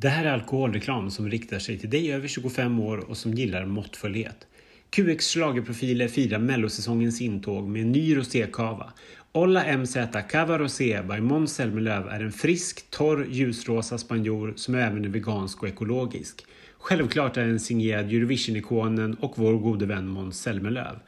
Det här är alkoholreklam som riktar sig till dig över 25 år och som gillar måttfullhet. QX schlagerprofiler firar mellosäsongens intåg med en ny rosékava. Olla MZ Cava Rosé by Måns Zelmerlöw är en frisk, torr, ljusrosa spanjor som även är vegansk och ekologisk. Självklart är den signerad Eurovision-ikonen och vår gode vän Måns Zelmerlöw.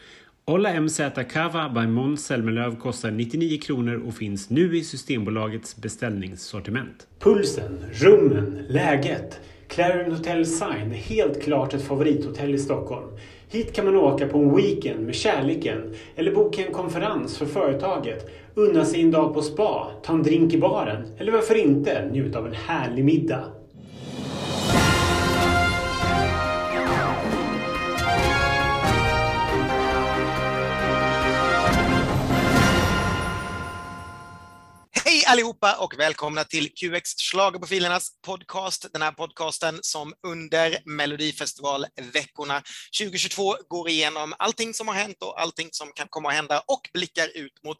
Olla MZ Kava by Måns Zelmerlöw kostar 99 kronor och finns nu i Systembolagets beställningssortiment. Pulsen, rummen, läget. Clarion Hotel Sign är helt klart ett favorithotell i Stockholm. Hit kan man åka på en weekend med kärleken eller boka en konferens för företaget, unna sig en dag på spa, ta en drink i baren eller varför inte njuta av en härlig middag. Allihopa och välkomna till QX Schlagerprofilernas podcast. Den här podcasten som under Melodifestivalveckorna 2022 går igenom allting som har hänt och allting som kan komma att hända och blickar ut mot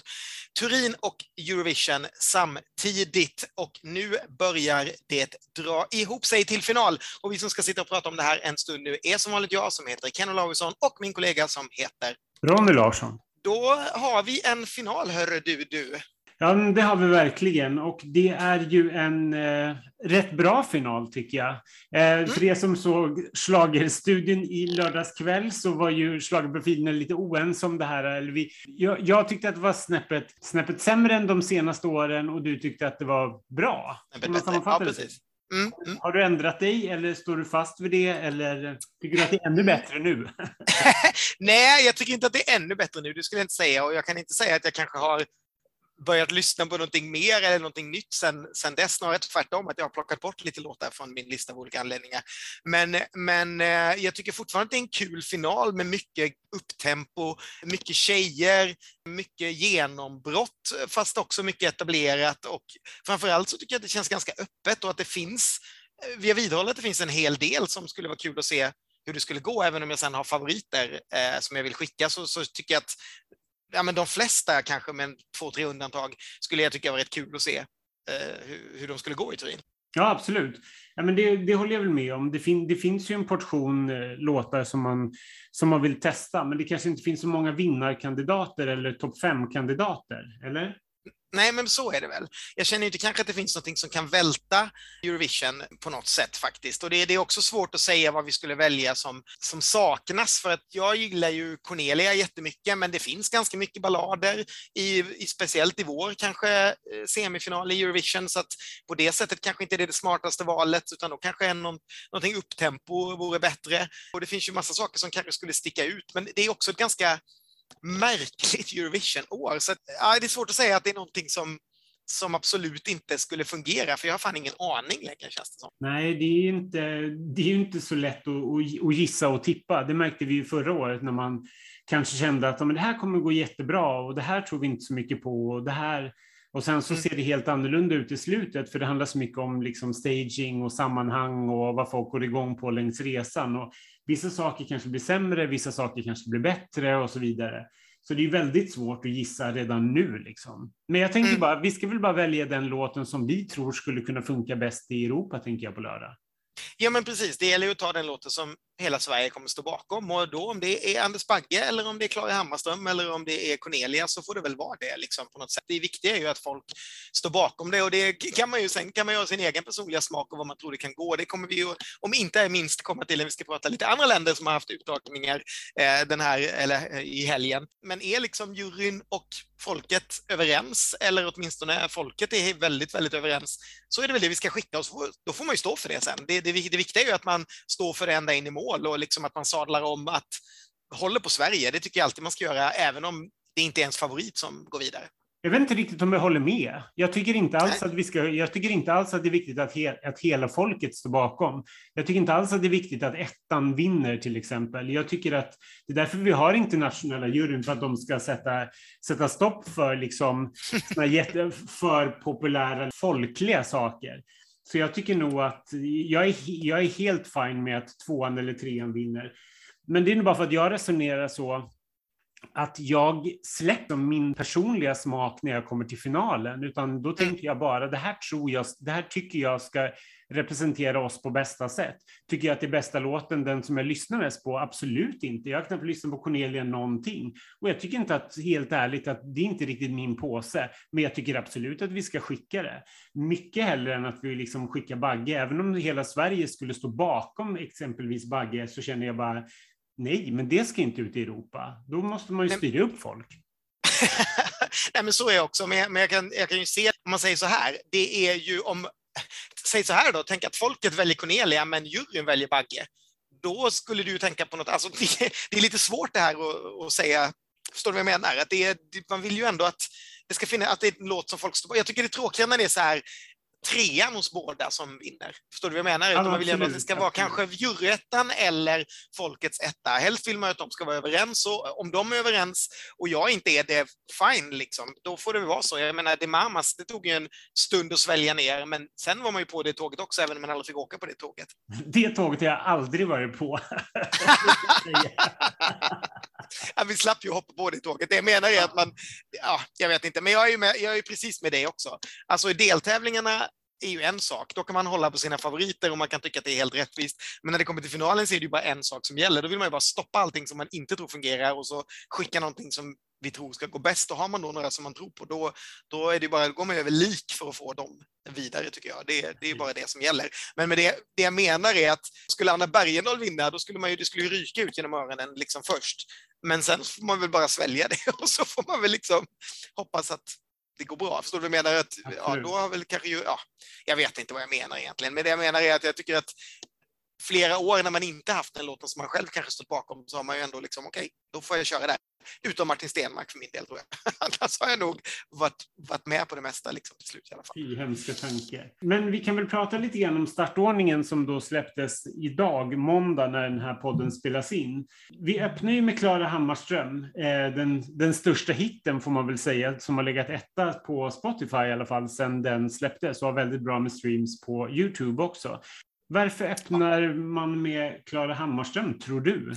Turin och Eurovision samtidigt. Och nu börjar det dra ihop sig till final och vi som ska sitta och prata om det här en stund nu är som vanligt jag som heter Ken Olausson och min kollega som heter Ronny Larsson. Då har vi en final, hörru du, du. Ja, det har vi verkligen. Och det är ju en eh, rätt bra final, tycker jag. Eh, mm. För er som såg Schlagerstudion i lördags kväll så var ju Schlagerprofilerna lite oense om det här. Eller vi, jag, jag, tyckte att det var snäppet, snäppet sämre än de senaste åren och du tyckte att det var bra. Ja, precis. Mm, mm. Har du ändrat dig eller står du fast vid det eller tycker du att det är ännu bättre nu? Nej, jag tycker inte att det är ännu bättre nu, det skulle jag inte säga och jag kan inte säga att jag kanske har börjat lyssna på någonting mer eller någonting nytt sen, sen dess. Snarare tvärtom, att jag har plockat bort lite låtar från min lista av olika anledningar. Men, men eh, jag tycker fortfarande att det är en kul final med mycket upptempo, mycket tjejer, mycket genombrott, fast också mycket etablerat och framförallt så tycker jag att det känns ganska öppet och att det finns, eh, vi har vidhållit att det finns en hel del som skulle vara kul att se hur det skulle gå, även om jag sen har favoriter eh, som jag vill skicka, så, så tycker jag att ja, men de flesta kanske med två, tre undantag skulle jag tycka var rätt kul att se eh, hur, hur de skulle gå i Turin. Ja, absolut. Ja, men det, det håller jag väl med om. Det, fin, det finns ju en portion eh, låtar som man, som man vill testa, men det kanske inte finns så många vinnarkandidater eller topp fem-kandidater, eller? Nej, men så är det väl. Jag känner inte kanske att det finns något som kan välta Eurovision på något sätt faktiskt. Och det, det, är också svårt att säga vad vi skulle välja som, som saknas, för att jag gillar ju Cornelia jättemycket, men det finns ganska mycket ballader, i, i speciellt i vår kanske eh, semifinal i Eurovision, så att på det sättet kanske inte det är det smartaste valet, utan då kanske en, någon, någonting upptempo vore bättre. Och det finns ju massa saker som kanske skulle sticka ut, men det är också ett ganska märkligt Eurovision-år. Så att, ja, det är svårt att säga att det är någonting som, som absolut inte skulle fungera, för jag har fan ingen aning längre känns det som. Nej, det är ju inte, det är inte så lätt att, att gissa och tippa. Det märkte vi ju förra året när man kanske kände att men det här kommer gå jättebra och det här tror vi inte så mycket på och det här och sen så mm. ser det helt annorlunda ut i slutet, för det handlar så mycket om liksom staging och sammanhang och vad folk går igång på längs resan. Och vissa saker kanske blir sämre, vissa saker kanske blir bättre och så vidare. Så det är väldigt svårt att gissa redan nu. Liksom. Men jag tänkte mm. bara, vi ska väl bara välja den låten som vi tror skulle kunna funka bäst i Europa, tänker jag på lördag. Ja, men precis. Det gäller ju att ta den låten som hela Sverige kommer stå bakom. Och då om det är Anders Bagge eller om det är Klara Hammarström eller om det är Cornelia så får det väl vara det liksom, på något sätt. Det viktiga är ju att folk står bakom det och det kan man ju sen kan man göra sin egen personliga smak och vad man tror det kan gå. Det kommer vi ju, om inte är minst, komma till när vi ska prata lite andra länder som har haft uttagningar eh, den här, eller eh, i helgen. Men är liksom juryn och folket överens, eller åtminstone folket är väldigt, väldigt överens, så är det väl det vi ska skicka oss. då får man ju stå för det sen. Det, det, det viktiga är ju att man står för det ända in i mål mål och liksom att man sadlar om att håller på Sverige. Det tycker jag alltid man ska göra, även om det inte är ens favorit som går vidare. Jag vet inte riktigt om jag håller med. Jag tycker inte alls, att, vi ska, jag tycker inte alls att det är viktigt att, he, att hela folket står bakom. Jag tycker inte alls att det är viktigt att ettan vinner till exempel. Jag tycker att det är därför vi har internationella juryn, för att de ska sätta, sätta stopp för liksom, jätte, för populära folkliga saker. Så jag tycker nog att jag är, jag är helt fin med att tvåan eller trean vinner. Men det är nog bara för att jag resonerar så att jag släpper min personliga smak när jag kommer till finalen, utan då tänker jag bara det här tror jag, det här tycker jag ska representera oss på bästa sätt. Tycker jag att det är bästa låten, den som jag lyssnar mest på? Absolut inte. Jag har knappt lyssnat på Cornelia någonting. Och jag tycker inte att, helt ärligt, att det är inte riktigt min påse. Men jag tycker absolut att vi ska skicka det. Mycket hellre än att vi liksom skickar Bagge. Även om hela Sverige skulle stå bakom exempelvis Bagge så känner jag bara Nej, men det ska inte ut i Europa. Då måste man ju styra upp folk. Nej, men så är jag också. Men, jag, men jag, kan, jag kan ju se, om man säger så här, det är ju om, säg så här då, tänk att folket väljer Cornelia men juryn väljer Bagge. Då skulle du ju tänka på något, alltså det, det är lite svårt det här att, att säga, förstår du vad jag menar? Att det, man vill ju ändå att det ska finnas, att det är en låt som folk står Jag tycker det är tråkigare när det är så här, trean hos båda som vinner. Förstår du vad jag menar? Ja, man vill ändå att det ska vara kanske juryettan eller folkets etta. Helst vill man att de ska vara överens och om de är överens och jag inte är det, fine liksom. Då får det vara så. Jag menar, det Mamas, det tog ju en stund att svälja ner, men sen var man ju på det tåget också, även om man aldrig fick åka på det tåget. Det tåget har jag aldrig varit på. ja, vi slapp ju hoppa på det tåget. Det jag menar är att man, ja, jag vet inte, men jag är ju, med, jag är precis med dig också. Alltså i deltävlingarna är ju en sak. Då kan man hålla på sina favoriter och man kan tycka att det är helt rättvist. Men när det kommer till finalen så är det ju bara en sak som gäller. Då vill man ju bara stoppa allting som man inte tror fungerar och så skicka någonting som vi tror ska gå bäst. Och har man då några som man tror på, då, då är det bara, går man över lik för att få dem vidare, tycker jag. Det, det är bara det som gäller. Men med det, det jag menar är att skulle Anna Bergendahl vinna, då skulle man ju, det skulle ju ryka ut genom öronen liksom först. Men sen får man väl bara svälja det och så får man väl liksom hoppas att det går bra. Förstår du vad jag menar? Att, ja, då har väl kanske, ja, jag vet inte vad jag menar egentligen, men det jag menar är att jag tycker att flera år när man inte haft den låten som man själv kanske stått bakom så har man ju ändå liksom, okej, okay, då får jag köra där. Utom Martin Stenmark för min del tror jag. Annars har jag nog varit, varit med på det mesta liksom, till slut i alla fall. Fy hemska tanke. Men vi kan väl prata lite grann om startordningen som då släpptes idag, måndag, när den här podden spelas in. Vi öppnar ju med Klara Hammarström, eh, den, den största hitten får man väl säga, som har legat etta på Spotify i alla fall sedan den släpptes och har väldigt bra med streams på Youtube också. Varför öppnar man med Klara Hammarström, tror du?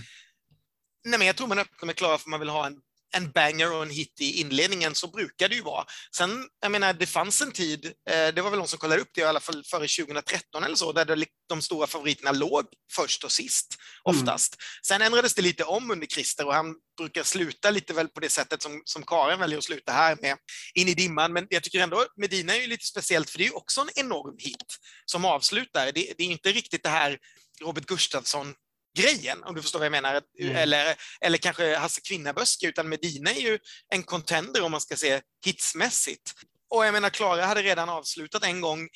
Nej, men jag tror man öppnar med Klara för man vill ha en, en banger och en hit i inledningen, så brukar det ju vara. Sen, jag menar, det fanns en tid, eh, det var väl någon som kollade upp det i alla fall före 2013 eller så, där det, de stora favoriterna låg först och sist, mm. oftast. Mm. Sen ändrades det lite om under Christer och han brukar sluta lite väl på det sättet som, som Karin väljer att sluta här med In i dimman. Men jag tycker ändå Medina är ju lite speciellt, för det är ju också en enorm hit som avslutar. Det, det är inte riktigt det här Robert Gustafsson grejen, om du förstår vad jag menar. Mm. Eller, eller kanske Hasse Kvinnaböske, utan Medina är ju en contender om man ska se hitsmässigt. Och jag menar, Klara hade redan avslutat en gång.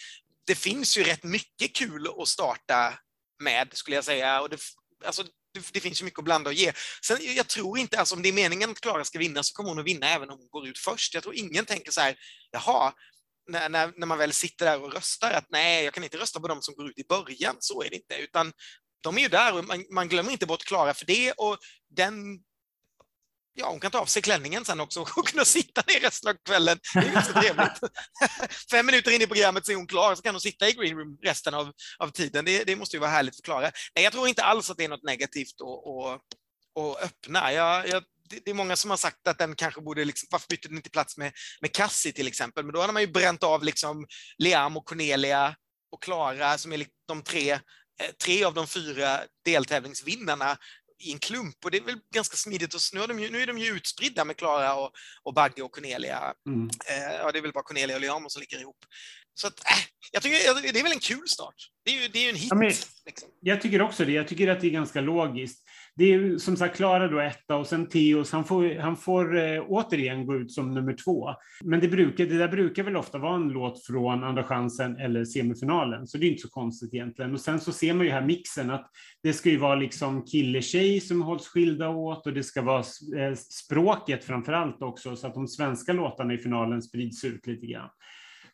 Det finns ju rätt mycket kul att starta med, skulle jag säga. Och det, alltså, det, det finns ju mycket att blanda och ge. Sen, jag tror inte, alltså, om det är meningen att Klara ska vinna så kommer hon att vinna även om hon går ut först. Jag tror ingen tänker så här, jaha, när, när, när, man väl sitter där och röstar att nej, jag kan inte rösta på dem som går ut i början. Så är det inte, utan de är ju där och man, man glömmer inte bort Klara för det och den Ja, hon kan ta av sig klänningen sen också och kunna sitta ner resten av kvällen. Det är ganska trevligt. Fem minuter in i programmet så är hon klar, så kan hon sitta i green room resten av, av tiden. Det, det måste ju vara härligt för Klara. Nej, jag tror inte alls att det är något negativt att, att, att öppna. Jag, jag, det är många som har sagt att den kanske borde, liksom, varför bytte den inte plats med, med Cassie till exempel? Men då hade man ju bränt av liksom Liam och Cornelia och Klara som är de tre tre av de fyra deltävlingsvinnarna i en klump och det är väl ganska smidigt. Och nu, är de ju, nu är de ju utspridda med Klara och, och Bagge och Cornelia. Mm. Eh, ja, det är väl bara Cornelia och Liamo som ligger ihop. Så att, äh, jag tycker det är väl en kul start. Det är ju, det är ju en hit. Ja, men, liksom. Jag tycker också det. Jag tycker att det är ganska logiskt det är som sagt Klara då etta och sen Theos, han får, han får eh, återigen gå ut som nummer två. Men det, brukar, det där brukar väl ofta vara en låt från Andra chansen eller semifinalen, så det är inte så konstigt egentligen. Och sen så ser man ju här mixen att det ska ju vara liksom kille-tjej som hålls skilda åt och det ska vara eh, språket framför allt också, så att de svenska låtarna i finalen sprids ut lite grann.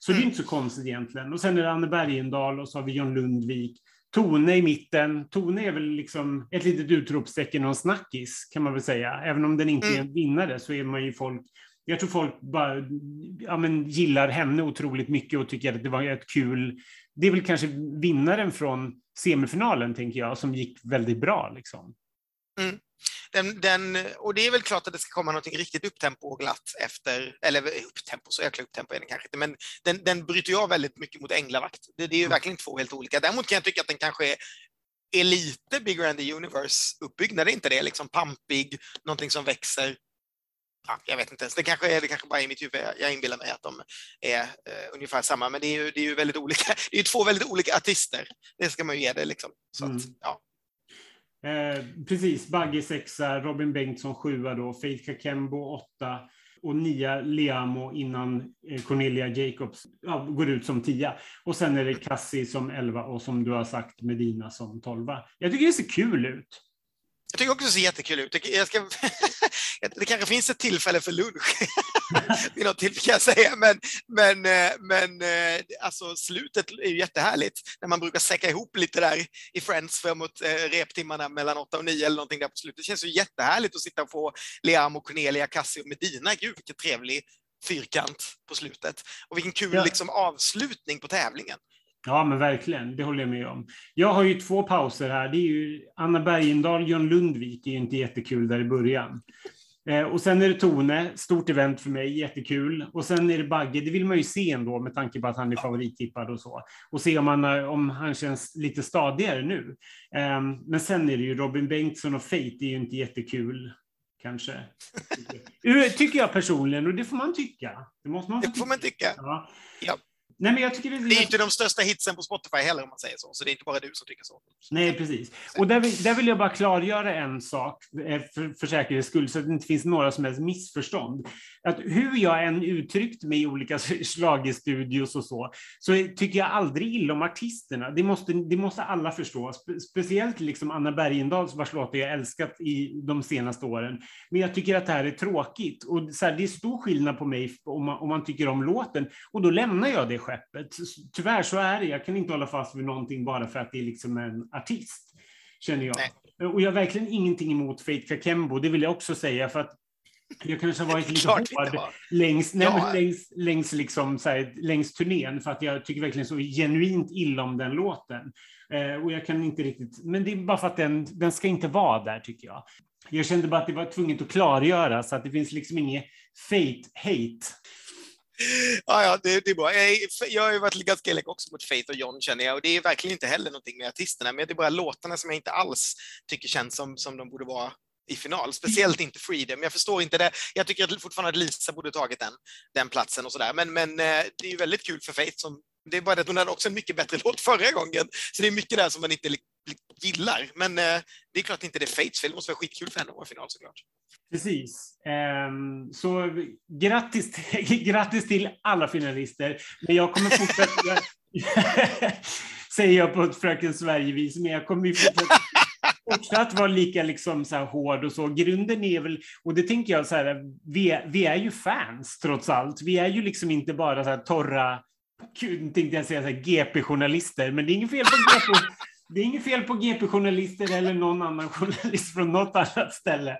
Så det är inte så konstigt egentligen. Och sen är det Anne Bergendahl och så har vi John Lundvik Tone i mitten. Tone är väl liksom ett litet utropstecken och en snackis kan man väl säga. Även om den inte mm. är en vinnare så är man ju folk jag tror folk bara ja, men, gillar henne otroligt mycket och tycker att det var ett kul... Det är väl kanske vinnaren från semifinalen, tänker jag, som gick väldigt bra. Liksom. Mm. Den, den, och det är väl klart att det ska komma något riktigt upptempo och glatt efter, eller upptempo, så jäkla upptempo är den kanske inte, men den, den bryter jag väldigt mycket mot Änglavakt. Det, det är ju mm. verkligen två helt olika. Däremot kan jag tycka att den kanske är, är lite Bigger and the Universe-uppbyggnad, är inte det? Liksom pampig, någonting som växer ja, jag vet inte ens, det kanske är det kanske bara i mitt huvud, jag inbillar mig att de är eh, ungefär samma, men det är ju, det är ju väldigt olika, det är ju två väldigt olika artister, det ska man ju ge det liksom. Så mm. att, ja. Eh, precis, Bagge sexa, Robin Bengtsson sjua då, Faith Kakembo åtta och nia Leamo innan eh, Cornelia Jacobs ja, går ut som tia. Och sen är det Cassie som elva och som du har sagt Medina som tolva. Jag tycker det ser kul ut. Jag tycker också det ser jättekul ut. Jag ska... det kanske finns ett tillfälle för lunch vid något tillfälle kan jag säga, men, men, eh, men eh, alltså, slutet är ju jättehärligt när man brukar säcka ihop lite där i Friends framåt eh, reptimmarna mellan 8 och 9 eller någonting där på slutet. Det känns ju jättehärligt att sitta och få Liam och Cornelia, Cassie och Medina. Gud, vilken trevlig fyrkant på slutet. Och vilken kul ja. liksom, avslutning på tävlingen. Ja, men verkligen. Det håller jag med om. Jag har ju två pauser här. Det är ju Anna Bergendahl, John Lundvik. Är ju inte jättekul där i början. Eh, och sen är det Tone, stort event för mig, jättekul. Och sen är det Bagge, det vill man ju se ändå med tanke på att han är favorittippad och så. Och se om han, om han känns lite stadigare nu. Eh, men sen är det ju Robin Bengtsson och Fate, det är ju inte jättekul kanske. Tycker jag personligen, och det får man tycka. Det, måste man det får man tycka. Ja. ja. Nej, men jag tycker det, det är inte de största hitsen på Spotify heller om man säger så, så det är inte bara du som tycker så. Nej, precis. Och där vill, där vill jag bara klargöra en sak eh, för, för säkerhets skull, så att det inte finns några som helst missförstånd. Att hur jag än uttryckt mig i olika schlagerstudios och så, så tycker jag aldrig illa om artisterna. Det måste, det måste alla förstå. Spe, speciellt liksom Anna Bergendahl, vars låtar jag älskat i de senaste åren. Men jag tycker att det här är tråkigt. Och så här, det är stor skillnad på mig om man, om man tycker om låten, och då lämnar jag det skeppet. Tyvärr så är det, jag kan inte hålla fast vid någonting bara för att det är liksom en artist, känner jag. Nej. Och jag har verkligen ingenting emot Faith Kakembo, det vill jag också säga, för att jag kanske har varit lite hård längs, nej, ja. längs, längs, liksom, så här, längs turnén, för att jag tycker verkligen så genuint illa om den låten. Eh, och jag kan inte riktigt, men det är bara för att den, den ska inte vara där, tycker jag. Jag kände bara att det var tvunget att klargöra, så att det finns liksom inget fate-hate Ja, ja det, det, är bra. Jag, jag har ju varit ganska elak också mot Faith och John känner jag och det är verkligen inte heller någonting med artisterna, men det är bara låtarna som jag inte alls tycker känns som, som de borde vara i final, speciellt inte Freedom. Jag förstår inte det. Jag tycker fortfarande att Lisa borde tagit den, den platsen och sådär, men, men eh, det är ju väldigt kul för Faith som det är bara det att hon hade också en mycket bättre låt förra gången, så det är mycket där som man inte gillar. Men eh, det är klart inte det är Fates fel, det måste vara skitkul för henne att vara final såklart. Precis. Um, så grattis, grattis till alla finalister. Men jag kommer fortsätta, säger jag på ett Fröken Sverige-vis, men jag kommer fortsätta fortsatt vara lika liksom så här hård och så. Grunden är väl, och det tänker jag så här, vi, vi är ju fans trots allt. Vi är ju liksom inte bara så här torra, tänkte jag säga GP-journalister, men det är inget fel på GP. Det är inget fel på GP-journalister eller någon annan journalist från något annat ställe.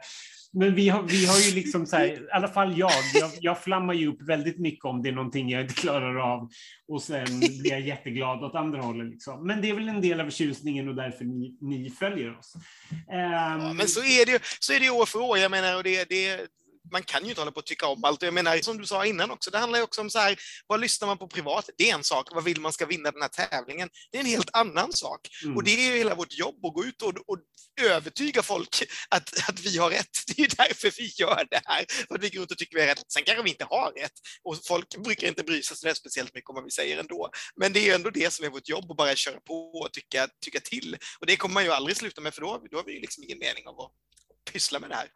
Men vi har, vi har ju liksom så här, i alla fall jag, jag, jag flammar ju upp väldigt mycket om det är någonting jag inte klarar av och sen blir jag jätteglad åt andra hållet. Liksom. Men det är väl en del av tjusningen och därför ni, ni följer oss. Um... Ja, men så är det ju så är det år för år. Jag menar, och det, det, man kan ju inte hålla på att tycka om allt. Jag menar, som du sa innan också, det handlar ju också om så här, vad lyssnar man på privat? Det är en sak. Vad vill man ska vinna den här tävlingen? Det är en helt annan sak. Mm. Och det är ju hela vårt jobb att gå ut och, och övertyga folk att, att vi har rätt. Det är ju därför vi gör det här. För att vi går runt och tycker vi har rätt. Sen kanske vi inte har rätt. Och folk brukar inte bry sig så speciellt mycket om vad vi säger ändå. Men det är ju ändå det som är vårt jobb, att bara köra på och tycka, tycka till. Och det kommer man ju aldrig sluta med, för då, då har vi ju liksom ingen mening av att pyssla med det här.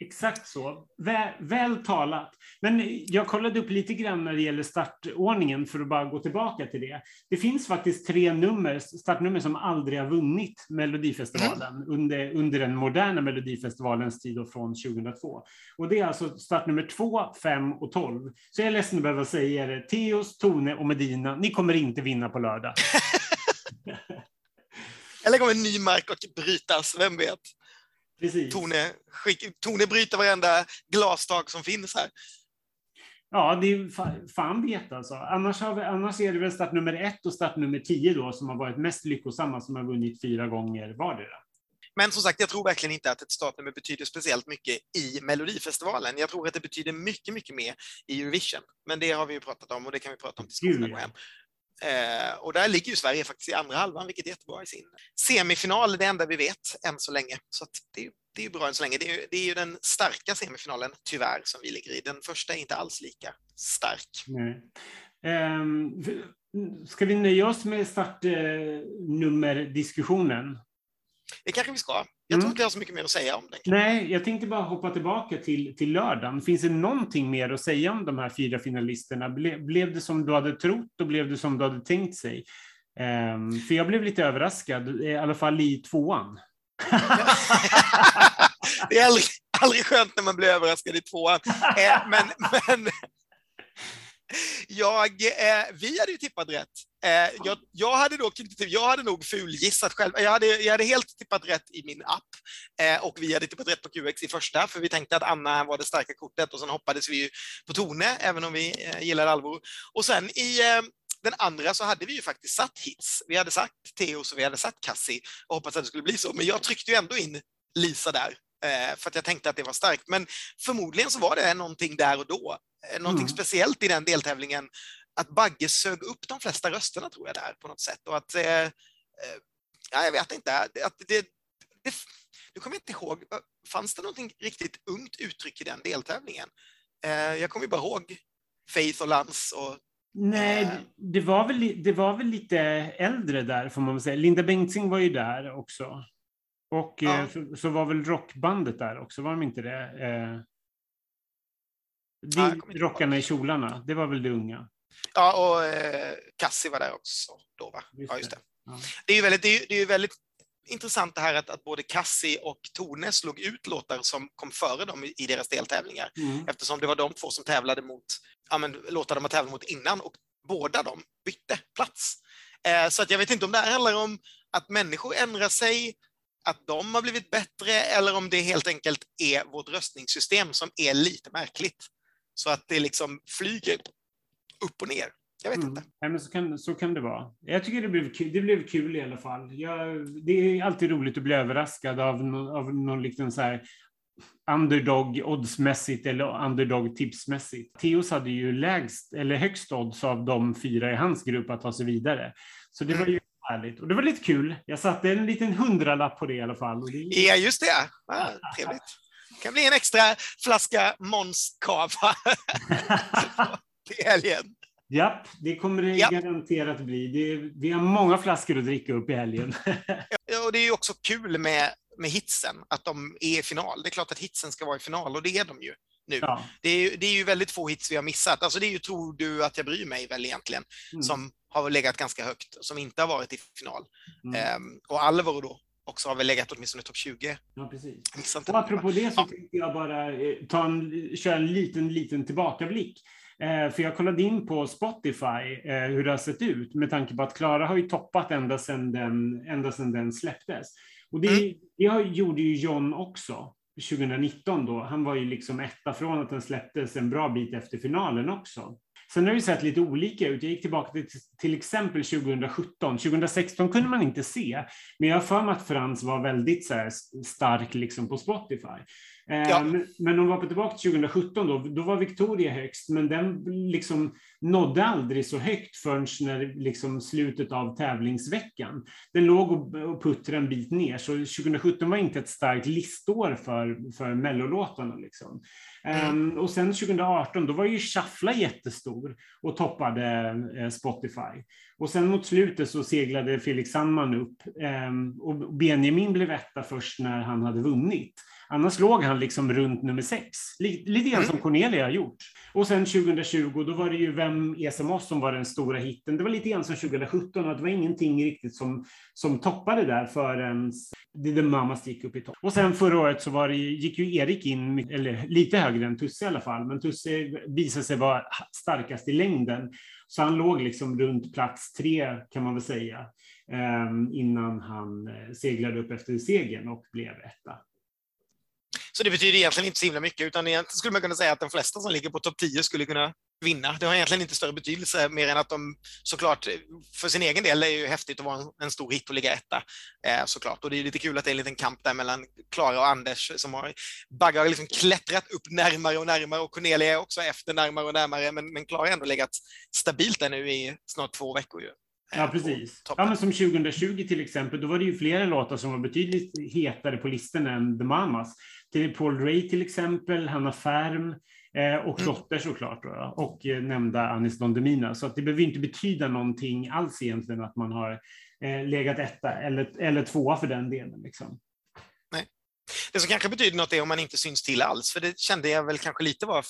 Exakt så. Väl, väl, talat. Men jag kollade upp lite grann när det gäller startordningen för att bara gå tillbaka till det. Det finns faktiskt tre nummer, startnummer som aldrig har vunnit Melodifestivalen mm. under, under den moderna Melodifestivalens tid från 2002. Och det är alltså startnummer 2, 5 och 12. Så jag är ledsen att behöva säga det. Teos, Tone och Medina, ni kommer inte vinna på lördag. Eller kommer ny mark att brytas, vem vet? Precis. Tone, Tone bryter varenda glastak som finns här. Ja, det är fan vet alltså. Annars, har vi, annars är det väl start nummer ett och start nummer tio då som har varit mest lyckosamma, som har vunnit fyra gånger vardera. Men som sagt, jag tror verkligen inte att ett startnummer betyder speciellt mycket i Melodifestivalen. Jag tror att det betyder mycket, mycket mer i Eurovision. Men det har vi ju pratat om och det kan vi prata om tills skolan går hem. Eh, och där ligger ju Sverige faktiskt i andra halvan, vilket är jättebra i sin semifinal, det enda vi vet än så länge. Så det, det är bra än så länge. Det är, det är ju den starka semifinalen, tyvärr, som vi ligger i. Den första är inte alls lika stark. Nej. Um, ska vi nöja oss med startnummerdiskussionen? Det kanske vi ska. Jag tror mm. inte jag har så mycket mer att säga om den. Nej, jag tänkte bara hoppa tillbaka till, till lördagen. Finns det någonting mer att säga om de här fyra finalisterna? Ble, blev det som du hade trott och blev det som du hade tänkt sig? Um, för jag blev lite överraskad, i alla fall i tvåan. det är aldrig, aldrig skönt när man blir överraskad i tvåan. Eh, men, men jag, eh, vi hade ju tippat rätt. Eh, jag, jag, hade dock inte, jag hade nog fulgissat själv. Jag hade, jag hade helt tippat rätt i min app eh, och vi hade tippat rätt på QX i första, för vi tänkte att Anna var det starka kortet och sen hoppades vi på Tone, även om vi eh, gillar Alvor. Och sen i eh, den andra så hade vi ju faktiskt satt hits. Vi hade sagt Teos och vi hade satt Cassie och hoppats att det skulle bli så, men jag tryckte ju ändå in Lisa där eh, för att jag tänkte att det var starkt. Men förmodligen så var det någonting där och då, eh, någonting mm. speciellt i den deltävlingen, att Bagge sög upp de flesta rösterna tror jag där på något sätt och att eh, eh ja, jag vet inte, att det, det, nu kommer jag inte ihåg, fanns det någonting riktigt ungt uttryck i den deltävlingen? Eh, jag kommer bara ihåg Faith och Lans och Nej, eh. det var, väl, det var väl lite äldre där, får man väl säga. Linda Bengtzing var ju där också. Och ja. eh, så, så, var väl rockbandet där också, var de inte det? Eh, de, ja, rockarna i kjolarna, det var väl det unga? Ja, och eh, var där också då, va? Just ja, just det. Ja. Det är ju väldigt, det är, det är väldigt intressant det här att, att både Cassie och Tone slog ut låtar som kom före dem i, i deras deltävlingar. Mm. Eftersom det var de två som tävlade mot, ja men låtar de har tävlat mot innan och båda de bytte plats. Eh, så att jag vet inte om det här handlar om att människor ändrar sig, att de har blivit bättre eller om det helt enkelt är vårt röstningssystem som är lite märkligt. Så att det liksom flyger upp och ner. Jag vet mm. inte. Ja, men så, kan, så kan det vara. Jag tycker det blev kul, det blev kul i alla fall. Jag, det är alltid roligt att bli överraskad av, no, av någon liksom så här underdog oddsmässigt eller underdog tipsmässigt. Theos hade ju lägst eller högst odds av de fyra i hans grupp att ta sig vidare. Så det var ju härligt. Och det var lite kul. Jag satte en liten hundralapp på det i alla fall. Det... Ja, just det. Ah, trevligt. Det kan bli en extra flaska Måns till helgen. Japp, det kommer det Japp. garanterat bli. Det, vi har många flaskor att dricka upp i helgen. ja, och det är ju också kul med, med hitsen, att de är i final. Det är klart att hitsen ska vara i final och det är de ju nu. Ja. Det, är, det är ju väldigt få hits vi har missat. Alltså det är ju Tror du att jag bryr mig väl egentligen, mm. som har legat ganska högt, som inte har varit i final. Mm. Ehm, och Alvaro då också har väl legat åtminstone topp 20. Ja, precis. Och apropå det så ja. tänkte jag bara eh, ta en, köra en liten, liten tillbakablick. Eh, för jag kollade in på Spotify eh, hur det har sett ut med tanke på att Klara har ju toppat ända sedan den, ända sedan den släpptes. Och det, mm. det gjorde ju John också 2019 då. Han var ju liksom etta från att den släpptes en bra bit efter finalen också. Sen har det sett lite olika ut. Jag gick tillbaka till till exempel 2017. 2016 kunde man inte se, men jag har för mig att Frans var väldigt så stark liksom på Spotify. Ja. Ehm, men hon var på tillbaka till 2017 då, då var Victoria högst, men den liksom nådde aldrig så högt förrän när liksom slutet av tävlingsveckan. Den låg och puttrade en bit ner, så 2017 var inte ett starkt listår för, för mellolåtarna. Liksom. Mm. Um, och sen 2018, då var ju Shuffla jättestor och toppade uh, Spotify. Och sen mot slutet så seglade Felix Sandman upp um, och Benjamin blev etta först när han hade vunnit. Annars låg han liksom runt nummer sex, lite grann mm. som Cornelia har gjort. Och sen 2020, då var det ju Vem är som oss som var den stora hitten. Det var lite grann som 2017, att det var ingenting riktigt som, som toppade där förrän The Mamas gick upp i topp. Och sen förra året så var det, gick ju Erik in, eller lite högre än Tusse i alla fall, men Tusse visade sig vara starkast i längden. Så han låg liksom runt plats tre, kan man väl säga, eh, innan han eh, seglade upp efter segern och blev etta. Så det betyder egentligen inte så himla mycket, utan egentligen skulle man kunna säga att de flesta som ligger på topp 10 skulle kunna vinna. Det har egentligen inte större betydelse mer än att de såklart för sin egen del är ju häftigt att vara en, en stor hit och ligga etta eh, såklart. Och det är lite kul att det är en liten kamp där mellan Klara och Anders som har Bagge har liksom klättrat upp närmare och närmare och Cornelia är också efter närmare och närmare. Men, men Klara har ändå legat stabilt där nu i snart två veckor. Ju. Ja, precis. Ja, men som 2020 till exempel, då var det ju flera låtar som var betydligt hetare på listan än The Mamas. Till Paul Ray till exempel, Hanna Färm eh, och mm. Dotter såklart, då, och eh, nämnda Anis Don Demina. Så att det behöver inte betyda någonting alls egentligen att man har eh, legat etta eller, eller tvåa för den delen. Liksom. Nej. Det som kanske betyder något är om man inte syns till alls, för det kände jag väl kanske lite var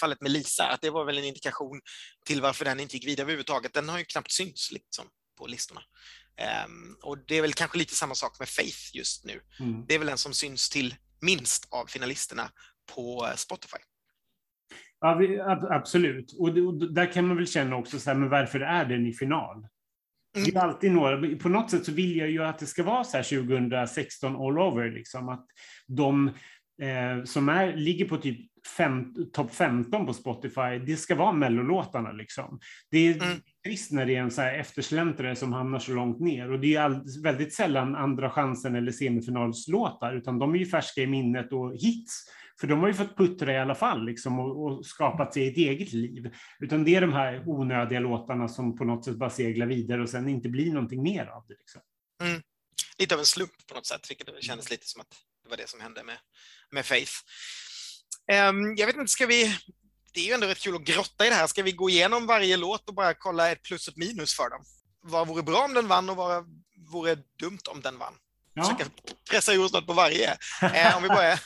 fallet med Lisa, att det var väl en indikation till varför den inte gick vidare överhuvudtaget. Den har ju knappt synts liksom, på listorna. Um, och det är väl kanske lite samma sak med Faith just nu. Mm. Det är väl den som syns till minst av finalisterna på Spotify. Ja, absolut. Och, där kan man väl känna också, så här, men varför är den i final? Mm. Det är alltid några, på något sätt så vill jag ju att det ska vara så här 2016 all over, liksom, att de eh, som är, ligger på typ topp 15 på Spotify, det ska vara mellolåtarna. Liksom. Det är mm. trist när det är en så här eftersläntrare som hamnar så långt ner och det är all, väldigt sällan andra chansen eller semifinalslåtar, utan de är ju färska i minnet och hits. För de har ju fått puttra i alla fall liksom, och, och, skapat sig ett eget liv. Utan det är de här onödiga låtarna som på något sätt bara seglar vidare och sen inte blir någonting mer av det. Liksom. Mm. Lite av en slump på något sätt, vilket det kändes lite som att det var det som hände med, med Faith. Um, jag vet inte, ska vi... Det är ju ändå rätt kul att grotta i det här. Ska vi gå igenom varje låt och bara kolla ett plus och ett minus för dem? Vad vore bra om den vann och vad vore dumt om den vann? Ja. Försöka pressa ur oss något på varje. Eh, om, vi börjar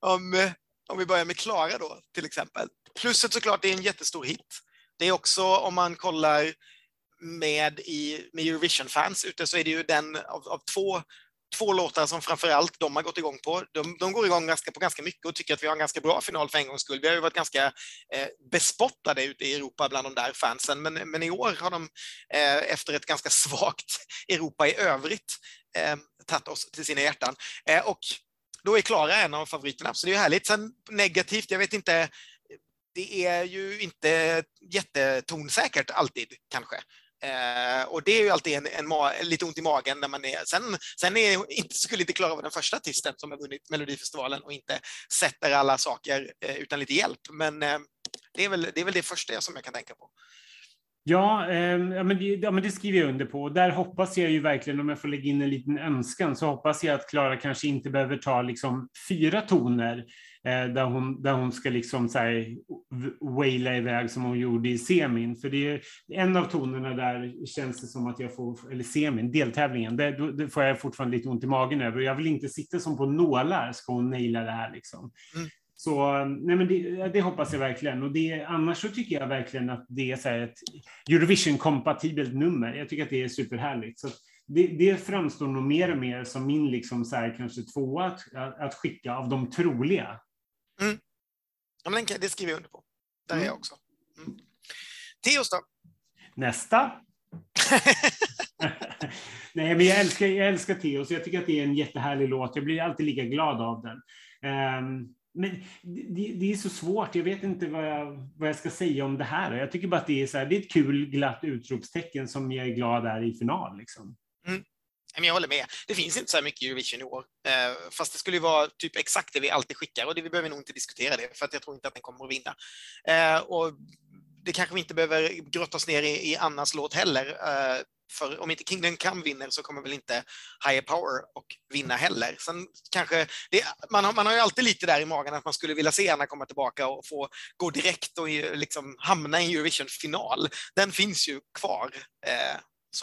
om, om vi börjar med Klara då, till exempel. Plusset såklart, det är en jättestor hit. Det är också, om man kollar med, i, med Eurovision-fans ute, så är det ju den av, av två två låtar som framför allt de har gått igång på. De, de går igång ganska, på ganska mycket och tycker att vi har en ganska bra final för en gångs skull. Vi har ju varit ganska eh, bespottade ute i Europa bland de där fansen, men, men i år har de eh, efter ett ganska svagt Europa i övrigt eh, tagit oss till sina hjärtan. Eh, och då är Klara en av favoriterna, så det är härligt. Sen negativt, jag vet inte, det är ju inte jättetonsäkert alltid kanske. Eh, och det är ju alltid en, en, en, lite ont i magen när man är... Sen, sen är inte, skulle inte klara vara den första artisten som har vunnit Melodifestivalen och inte sätter alla saker eh, utan lite hjälp. Men eh, det, är väl, det är väl det första som jag kan tänka på. Ja, eh, ja, men det, ja, men det skriver jag under på. Där hoppas jag ju verkligen, om jag får lägga in en liten önskan, så hoppas jag att Klara kanske inte behöver ta liksom fyra toner där, hon, där hon ska liksom så här, waila iväg som hon gjorde i semin. För det är en av tonerna där känns det som att jag får, eller semin, deltävlingen, det, det får jag fortfarande lite ont i magen över. Jag vill inte sitta som på nålar, ska hon naila det här liksom. Mm. Så nej men det, det, hoppas jag verkligen. Och det, annars så tycker jag verkligen att det är så ett Eurovision-kompatibelt nummer. Jag tycker att det är superhärligt. Så det, det framstår nog mer och mer som min liksom så här, kanske tvåa att, att skicka av de troliga. Mm. Ja, men det skriver jag under på. Där mm. är jag också. Mm. Teos då? Nästa. Nej, men jag älskar, jag älskar Teos. Jag tycker att det är en jättehärlig låt. Jag blir alltid lika glad av den. Um, men det, det, är så svårt. Jag vet inte vad jag, vad jag ska säga om det här. Jag tycker bara att det är, så här, det är ett kul glatt utropstecken som jag är glad är i final. Liksom. Mm. Jag håller med. Det finns inte så här mycket Eurovision i år. Eh, fast det skulle ju vara typ exakt det vi alltid skickar och det, vi behöver nog inte diskutera det för att jag tror inte att den kommer att vinna. Eh, och det kanske vi inte behöver grotta oss ner i, i Annas låt heller. Eh, för om inte Kingdom Come vinner så kommer väl inte Higher Power och vinna heller. Sen kanske det, man, har, man har ju alltid lite där i magen att man skulle vilja se Anna komma tillbaka och få gå direkt och liksom hamna i en Eurovision-final. Den finns ju kvar.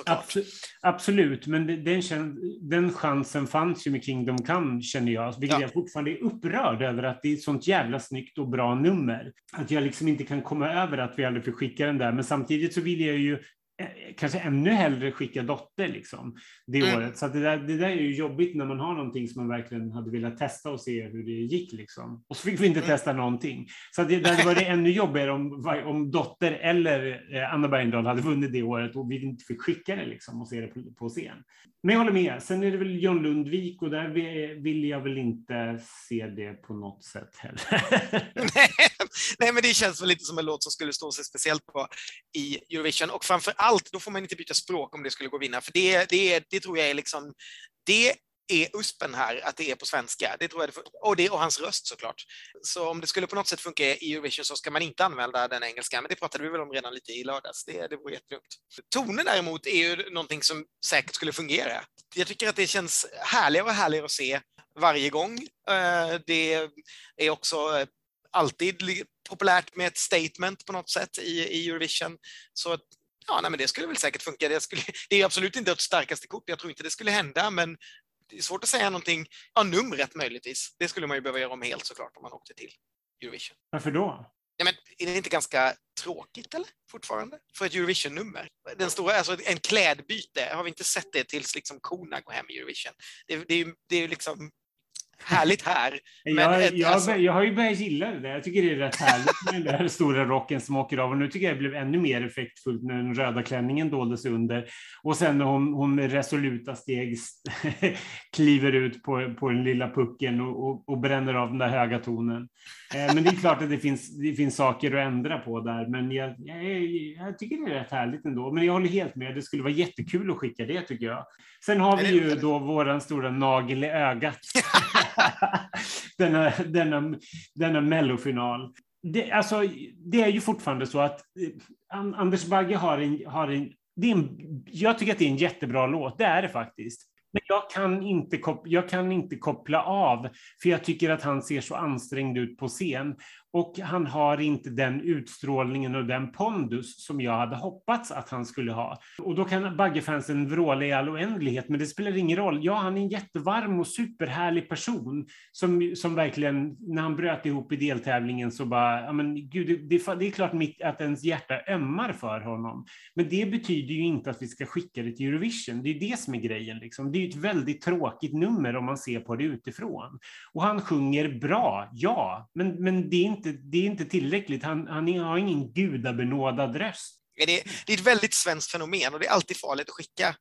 Eh, Absolut, absolut, men den, den chansen fanns ju med Kingdom Come, känner jag. Vilket ja. jag fortfarande är upprörd över, att det är ett sånt jävla snyggt och bra nummer. Att jag liksom inte kan komma över att vi aldrig fick skicka den där. Men samtidigt så vill jag ju kanske ännu hellre skicka dotter liksom, det mm. året. Så det, där, det där är ju jobbigt när man har någonting som man verkligen hade velat testa och se hur det gick. Liksom. Och så fick vi inte mm. testa någonting. Så det, det hade varit ännu jobbigare om, om dotter eller eh, Anna Bergendahl hade vunnit det året och vi inte fick skicka det liksom, och se det på, på scen. Men jag håller med. Sen är det väl John Lundvik och där vill jag väl inte se det på något sätt heller. Nej, men det känns väl lite som en låt som skulle stå sig speciellt bra i Eurovision och framför allt, då får man inte byta språk om det skulle gå att vinna, för det, det, det tror jag är liksom, det är USPen här, att det är på svenska. Det tror jag det, och, det, och hans röst såklart. Så om det skulle på något sätt funka i Eurovision så ska man inte använda den engelska, men det pratade vi väl om redan lite i lördags. Det, det vore jättedumt. Tonen däremot är ju någonting som säkert skulle fungera. Jag tycker att det känns härligare och härligare att se varje gång. Eh, det är också eh, alltid populärt med ett statement på något sätt i, i Eurovision. Så ja, nej, men det skulle väl säkert funka. Det, skulle, det är absolut inte ett starkaste kort. Jag tror inte det skulle hända, men det är svårt att säga någonting. Ja, numret möjligtvis. Det skulle man ju behöva göra om helt såklart om man åkte till Eurovision. Varför då? Ja, men är det inte ganska tråkigt eller? Fortfarande? För ett Eurovision-nummer? Den stora, alltså en klädbyte, har vi inte sett det tills liksom korna går hem i Eurovision? Det, det, är ju det är liksom härligt här. jag, ett, jag, alltså... jag har ju börjat gilla det där. Jag tycker det är rätt härligt med den där stora rocken som åker av. Och nu tycker jag det blev ännu mer effektfullt när den röda klänningen doldes under. Och sen när hon, hon med resoluta steg kliver ut på, på den lilla pucken och, och, och bränner av den där höga tonen. Eh, men det är klart att det finns, det finns saker att ändra på där. Men jag, jag, jag tycker det är rätt härligt ändå. Men jag håller helt med. Det skulle vara jättekul att skicka det tycker jag. Sen har vi ju då våran stora nagel i ögat. denna, denna, denna mellofinal. Det, alltså, det är ju fortfarande så att eh, Anders Bagge har en, har en, det är en... Jag tycker att det är en jättebra låt, det är det faktiskt. Men jag kan, inte jag kan inte koppla av, för jag tycker att han ser så ansträngd ut på scen. Och han har inte den utstrålningen och den pondus som jag hade hoppats att han skulle ha. Och då kan Baggefansen vråla i all oändlighet, men det spelar ingen roll. Ja, han är en jättevarm och superhärlig person som, som verkligen, när han bröt ihop i deltävlingen så bara, ja men gud, det, det, det är klart mitt, att ens hjärta ömmar för honom. Men det betyder ju inte att vi ska skicka det till Eurovision. Det är det som är grejen. Liksom. Det är ett väldigt tråkigt nummer om man ser på det utifrån. Och han sjunger bra, ja, men, men det är inte det är inte tillräckligt. Han, han har ingen gudabenådad röst. Det är, det är ett väldigt svenskt fenomen och det är alltid farligt att skicka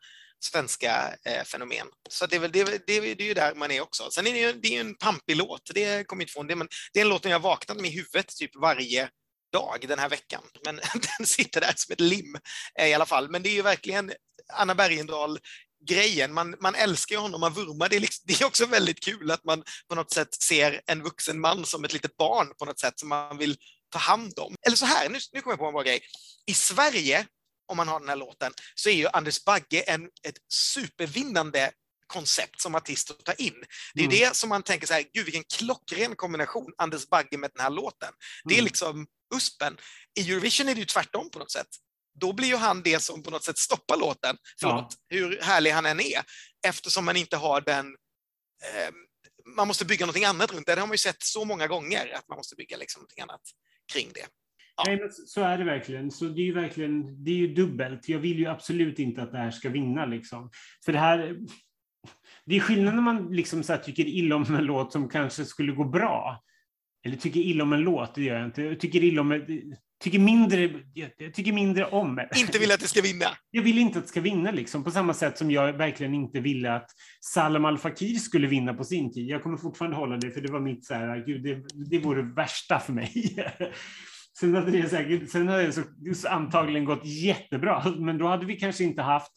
svenska eh, fenomen. Så det är, väl, det, det, det är ju där man är också. Sen är det ju, det är en pampig låt, det kommer inte från det, men det är en låt som jag vaknat med i huvudet typ varje dag den här veckan. Men den sitter där som ett lim eh, i alla fall. Men det är ju verkligen Anna Bergendahl grejen. Man, man älskar honom, man vurmar. Det är, liksom, det är också väldigt kul att man på något sätt ser en vuxen man som ett litet barn på något sätt som man vill ta hand om. Eller så här, nu, nu kommer jag på en bra grej. I Sverige, om man har den här låten, så är ju Anders Bagge en, ett supervinnande koncept som artist att ta in. Det är mm. det som man tänker så här, gud vilken klockren kombination, Anders Bagge med den här låten. Det är mm. liksom USPen. I Eurovision är det ju tvärtom på något sätt då blir ju han det som på något sätt stoppar låten, förlåt, ja. hur härlig han än är, eftersom man inte har den eh, man måste bygga någonting annat runt det. Det har man ju sett så många gånger, att man måste bygga liksom någonting annat kring det. Ja. Nej, men så är det verkligen. Så det är ju verkligen, det är ju dubbelt. Jag vill ju absolut inte att det här ska vinna liksom. För det här, det är skillnad när man liksom så tycker illa om en låt som kanske skulle gå bra. Eller tycker illa om en låt, det gör jag inte. Jag tycker illa om, tycker mindre, jag tycker mindre om. Inte vill att det ska vinna? Jag vill inte att det ska vinna, liksom. på samma sätt som jag verkligen inte ville att Salam Al Fakir skulle vinna på sin tid. Jag kommer fortfarande hålla det, för det var mitt så här, gud, det, det vore det värsta för mig. sen hade det säkert, sen hade det så, antagligen gått jättebra, men då hade vi kanske inte haft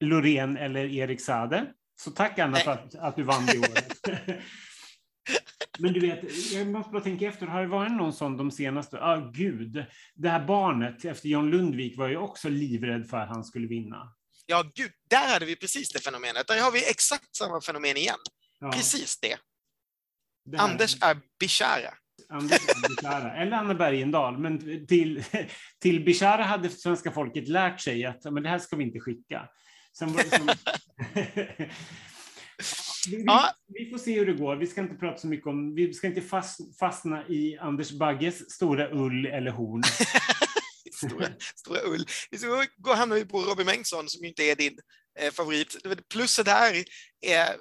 Loreen eller Erik Sade. Så tack Anna för att, att du vann det året. Men du vet, jag måste bara tänka efter, har det varit någon sån de senaste, ja ah, gud, det här barnet efter John Lundvik var ju också livrädd för att han skulle vinna. Ja, gud, där hade vi precis det fenomenet. Där har vi exakt samma fenomen igen. Ja. Precis det. det Anders är Bishara. Anders är Bishara. Eller Anna Bergendahl. Men till, till Bishara hade svenska folket lärt sig att men det här ska vi inte skicka. Sen som, Vi, ja. vi, får se hur det går. Vi ska inte prata så mycket om, vi ska inte fast, fastna i Anders Bagges stora ull eller horn. stora, stora ull. Då hamnar vi på Robin Bengtsson som inte är din eh, favorit. Plusset här är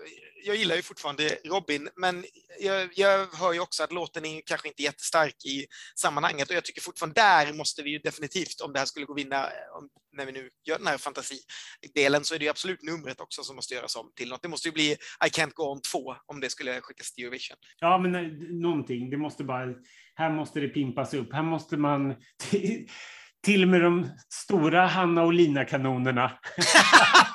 jag gillar ju fortfarande Robin, men jag, jag hör ju också att låten är kanske inte jättestark i sammanhanget och jag tycker fortfarande där måste vi ju definitivt, om det här skulle gå vinna, om, när vi nu gör den här fantasidelen, så är det ju absolut numret också som måste göras om till något. Det måste ju bli I can't go on 2 om det skulle skickas till Eurovision. Ja, men nej, någonting. Det måste bara, här måste det pimpas upp. Här måste man till och med de stora Hanna och Lina-kanonerna.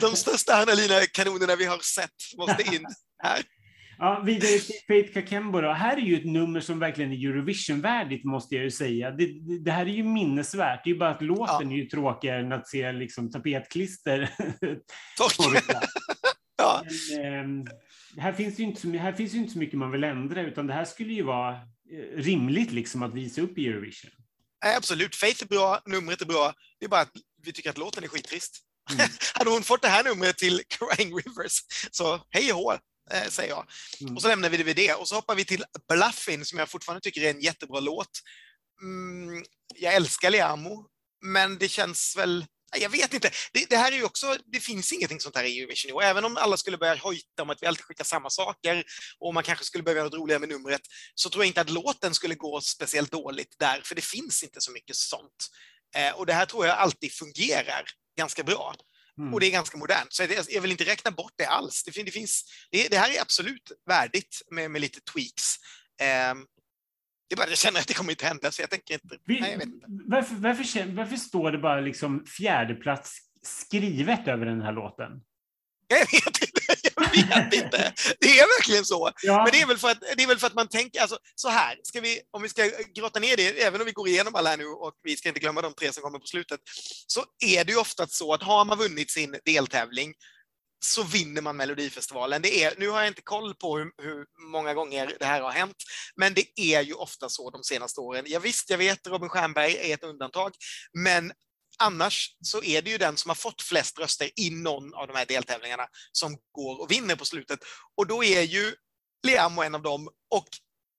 De största Hanalina-kanonerna vi har sett måste in här. Ja, vidare till Faith Kakembo då. Här är ju ett nummer som verkligen är Eurovision-värdigt, måste jag ju säga. Det, det, här är ju minnesvärt. Det är ju bara att låten ja. är ju tråkigare än att se liksom, tapetklister. ja. Men, eh, här, finns ju inte så, här finns ju inte så mycket man vill ändra, utan det här skulle ju vara eh, rimligt liksom att visa upp i Eurovision. Absolut. Faith är bra, numret är bra. Det är bara att vi tycker att låten är skittrist. Mm. Hade hon fått det här numret till Crying Rivers, så hej och eh, säger jag. Mm. Och så lämnar vi det vid det. Och så hoppar vi till Bluffin, som jag fortfarande tycker är en jättebra låt. Mm, jag älskar Liamo, men det känns väl jag vet inte. Det, det, här är ju också, det finns ingenting sånt här i Eurovision och även om alla skulle börja hojta om att vi alltid skickar samma saker och man kanske skulle behöva göra något roligare med numret, så tror jag inte att låten skulle gå speciellt dåligt där, för det finns inte så mycket sånt. Eh, och det här tror jag alltid fungerar ganska bra. Mm. Och det är ganska modernt, så jag vill inte räkna bort det alls. Det, det finns, det, det, här är absolut värdigt med, med lite tweaks. Um, det är bara jag känner att det kommer inte hända, så jag tänker inte... Vi, nej, jag inte. Varför, varför, varför står det bara liksom fjärdeplats skrivet över den här låten? Jag vet inte. Vet inte. Det är verkligen så. Ja. Men det är, väl för att, det är väl för att man tänker, alltså, så här, ska vi, om vi ska grotta ner det, även om vi går igenom alla här nu och vi ska inte glömma de tre som kommer på slutet, så är det ju ofta så att har man vunnit sin deltävling så vinner man Melodifestivalen. Det är, nu har jag inte koll på hur, hur, många gånger det här har hänt, men det är ju ofta så de senaste åren. Ja, visst, jag vet Robin Stjernberg är ett undantag, men Annars så är det ju den som har fått flest röster i någon av de här deltävlingarna som går och vinner på slutet. Och då är ju Liamo en av dem och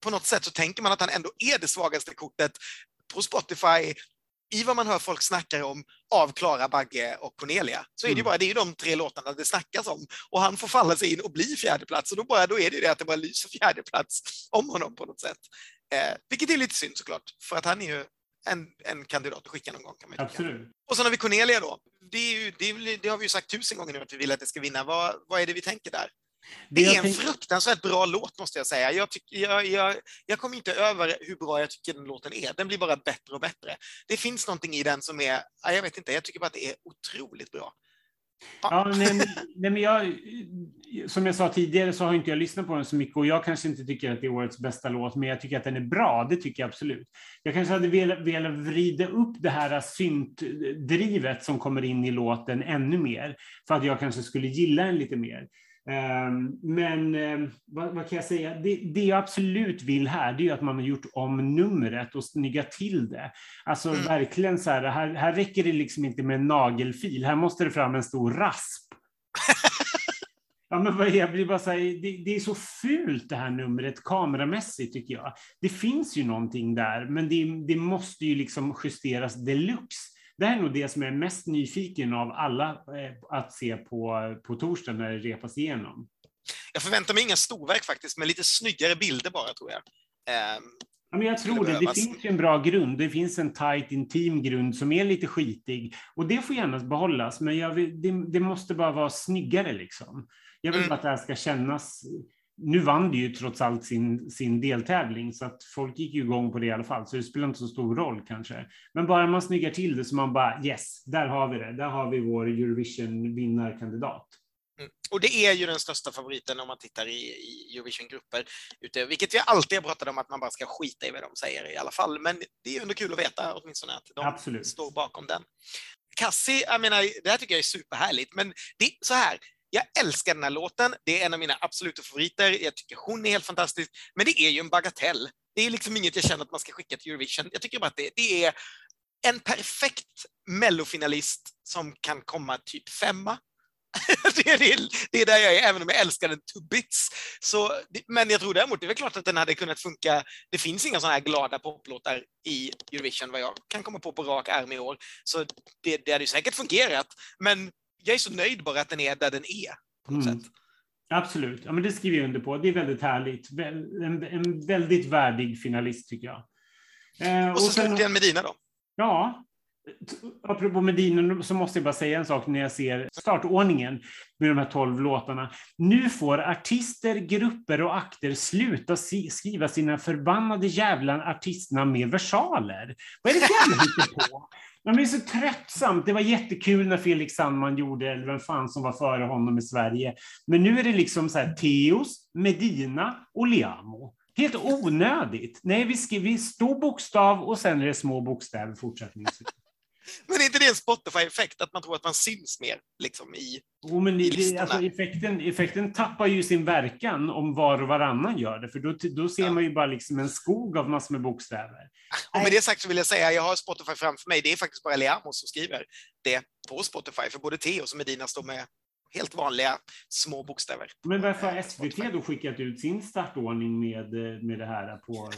på något sätt så tänker man att han ändå är det svagaste kortet på Spotify, i vad man hör folk snackar om av Klara Bagge och Cornelia, så är det ju mm. bara det är de tre låtarna det snackas om. Och han får falla sig in och bli fjärdeplats, och då, bara, då är det det att det bara lyser fjärdeplats om honom på något sätt. Eh, vilket är lite synd såklart, för att han är ju en, en kandidat att skicka någon gång. Kan man Absolut. Och sen har vi Cornelia då. Det, ju, det, det, har vi ju sagt tusen gånger nu att vi vill att det ska vinna. Vad, vad är det vi tänker där? Det är en tänk... fruktansvärt bra låt måste jag säga. Jag, tyck, jag, jag, jag kommer inte över hur bra jag tycker den låten är. Den blir bara bättre och bättre. Det finns någonting i den som är, jag vet inte, jag tycker bara att det är otroligt bra. Ja, nej, nej, men jag, som jag sa tidigare så har inte jag lyssnat på den så mycket och jag kanske inte tycker att det är årets bästa låt, men jag tycker att den är bra. Det tycker jag absolut. Jag kanske hade velat, velat vrida upp det här syntdrivet som kommer in i låten ännu mer för att jag kanske skulle gilla den lite mer. Ehm, men ehm, vad, vad, kan jag säga? Det, det, jag absolut vill här, det är att man har gjort om numret och snyggat till det. Alltså mm. verkligen så här, här, här räcker det liksom inte med en nagelfil, här måste det fram en stor rasp. Ja, men jag blir bara så här, det, det, är så fult det här numret kameramässigt tycker jag. Det finns ju någonting där, men det, det måste ju liksom justeras deluxe det här är nog det som jag är mest nyfiken av alla eh, att se på, på torsdag när det repas igenom. Jag förväntar mig inga storverk faktiskt, men lite snyggare bilder bara tror jag. Um, ja, men jag tror det. Det finns ju en bra grund. Det finns en tight, intim grund som är lite skitig och det får gärna behållas, men vill, det, det, måste bara vara snyggare liksom. Jag vill mm. bara att det här ska kännas nu vann det ju trots allt sin, sin deltävling, så att folk gick ju igång på det i alla fall, så det spelar inte så stor roll kanske. Men bara man snyggar till det så man bara yes, där har vi det. Där har vi vår Eurovision-vinnarkandidat. Mm. Och det är ju den största favoriten om man tittar i, i Eurovision-grupper, vilket vi alltid har pratat om att man bara ska skita i vad de säger i alla fall. Men det är ändå kul att veta åtminstone att de Absolut. står bakom den. Cassie, jag menar, det här tycker jag är superhärligt, men det, så här, jag älskar den här låten. Det är en av mina absoluta favoriter. Jag tycker hon är helt fantastisk. Men det är ju en bagatell. Det är liksom inget jag känner att man ska skicka till Eurovision. Jag tycker bara att det, det är en perfekt mellofinalist som kan komma typ femma. det, är, det, det är där jag är, även om jag älskar den to bits. Så, men jag tror däremot, det är väl klart att den hade kunnat funka. Det finns inga sådana här glada poplåtar i Eurovision vad jag kan komma på på rak arm i år. Så det, det hade ju säkert fungerat. Men jag är så nöjd bara att den är där den är. På något mm. sätt. Absolut, ja, men det skriver jag under på. Det är väldigt härligt. En, en väldigt värdig finalist tycker jag. Eh, och så slutligen Medina då? Ja, apropå Medina så måste jag bara säga en sak när jag ser startordningen med de här tolv låtarna. Nu får artister, grupper och akter sluta skriva sina förbannade jävla artistnamn med versaler. Vad är det för jävla på? Ja, det är så tröttsamt. Det var jättekul när Felix Sandman gjorde, eller vem fan som var före honom i Sverige. Men nu är det liksom så här, Teos, Medina och Liamo. Helt onödigt. Nej, vi skriver stor bokstav och sen är det små bokstäver fortsättningsvis. Men är inte det en Spotify-effekt, att man tror att man syns mer liksom, i, oh, men i det, alltså, effekten, effekten tappar ju sin verkan om var och varannan gör det, för då, då ser ja. man ju bara liksom en skog av massor med bokstäver. Och med det sagt så vill jag säga, jag har Spotify framför mig, det är faktiskt bara Leamo som skriver det på Spotify, för både Theo och Medina står med helt vanliga små bokstäver. Men varför har SVT då skickat ut sin startordning med, med det här på...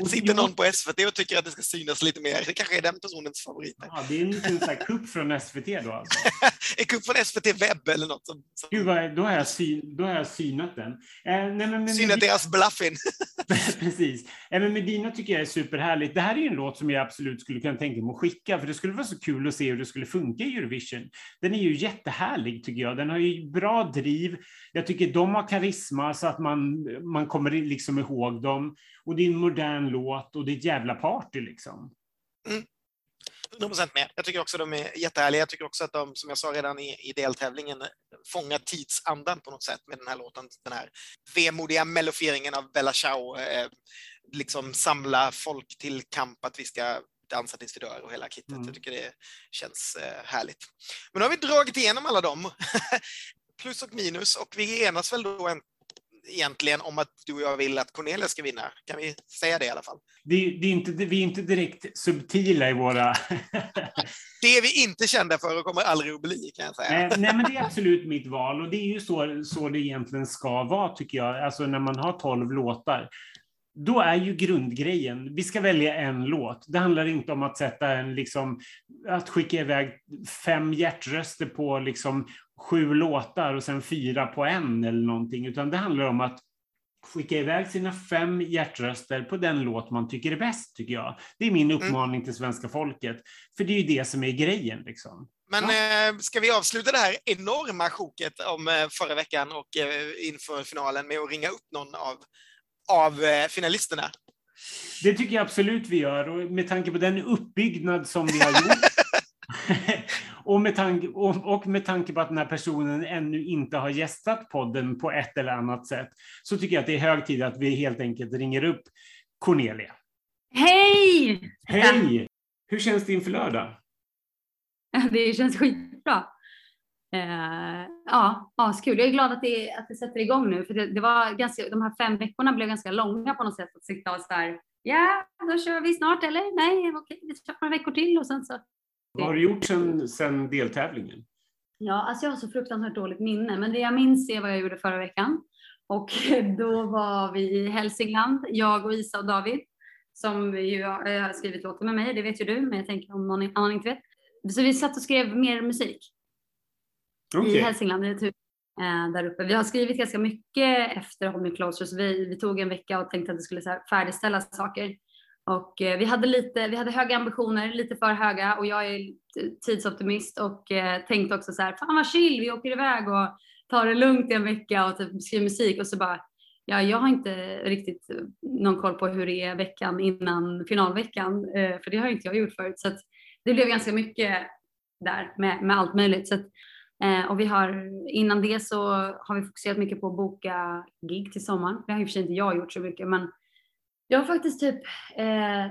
Sitter någon på SVT och tycker att det ska synas lite mer? Det kanske är den personens favorit. Ja, det är en liten så kupp från SVT då alltså? en kupp från SVT webb eller något. Som, som... Gud, vad, då, har jag syn, då har jag synat den. Eh, nej, men, men, synat deras bluffin. Precis. Eh, men Medina tycker jag är superhärligt. Det här är ju en låt som jag absolut skulle kunna tänka mig att skicka, för det skulle vara så kul att se hur det skulle funka i Eurovision. Den är ju jättehärlig tycker jag. Den har ju bra driv. Jag tycker de har karisma så att man, man kommer liksom ihåg dem. Och det är en modern låt och det är ett jävla party liksom. Mm. 100% med. Jag tycker också de är jättehärliga. Jag tycker också att de, som jag sa redan i, i deltävlingen, fångar tidsandan på något sätt med den här låten. Den här vemodiga mellofieringen av Bella Ciao. Eh, liksom samla folk till kamp att vi ska dansa tills vi dör och hela kittet. Mm. Jag tycker det känns eh, härligt. Men nu har vi dragit igenom alla dem. Plus och minus och vi enas väl då en, egentligen om att du och jag vill att Cornelia ska vinna. Kan vi säga det i alla fall? Det, det är inte, vi är inte direkt subtila i våra... det är vi inte kända för och kommer aldrig att bli, kan jag säga. Nej, nej, men det är absolut mitt val och det är ju så, så det egentligen ska vara, tycker jag. Alltså när man har tolv låtar då är ju grundgrejen, vi ska välja en låt. Det handlar inte om att sätta en, liksom, att skicka iväg fem hjärtröster på liksom sju låtar och sen fyra på en eller någonting, utan det handlar om att skicka iväg sina fem hjärtröster på den låt man tycker är bäst, tycker jag. Det är min mm. uppmaning mm. till svenska folket, för det är ju det som är grejen. Liksom. Men ja. eh, ska vi avsluta det här enorma sjoket om eh, förra veckan och eh, inför finalen med att ringa upp någon av av eh, finalisterna. Det tycker jag absolut vi gör och med tanke på den uppbyggnad som vi har gjort och, med tanke, och, och, med tanke på att den här personen ännu inte har gästat podden på ett eller annat sätt så tycker jag att det är hög tid att vi helt enkelt ringer upp Cornelia. Hej! Hej! Hur känns det inför lördag? Det känns skitbra. Eh, ja, askul. Jag är glad att det, att det sätter igång nu, för det, det, var ganska, de här fem veckorna blev ganska långa på något sätt. Att sitta och så där, ja, då kör vi snart, eller nej, okej, vi kör några veckor till och sen så. Vad har du gjort sen, sen deltävlingen? Ja, alltså jag har så fruktansvärt dåligt minne, men det jag minns är vad jag gjorde förra veckan. Och då var vi i Hälsingland, jag och Isa och David, som ju har skrivit låten med mig, det vet ju du, men jag tänker om någon annan inte vet. Så vi satt och skrev mer musik okay. i Hälsingland, i typ, eh, där uppe. Vi har skrivit ganska mycket efter Hold Me Closer, så vi, vi tog en vecka och tänkte att vi skulle så här, färdigställa saker. Och eh, vi hade lite, vi hade höga ambitioner, lite för höga och jag är tidsoptimist och eh, tänkte också så här, fan vad chill, vi åker iväg och tar det lugnt i en vecka och typ skriver musik och så bara, ja, jag har inte riktigt någon koll på hur det är veckan innan finalveckan, eh, för det har inte jag gjort förut. Så det blev ganska mycket där med, med allt möjligt. Så att, Eh, och vi har, innan det så har vi fokuserat mycket på att boka gig till sommaren. Det har i och för sig inte jag gjort så mycket, men jag har faktiskt typ, eh,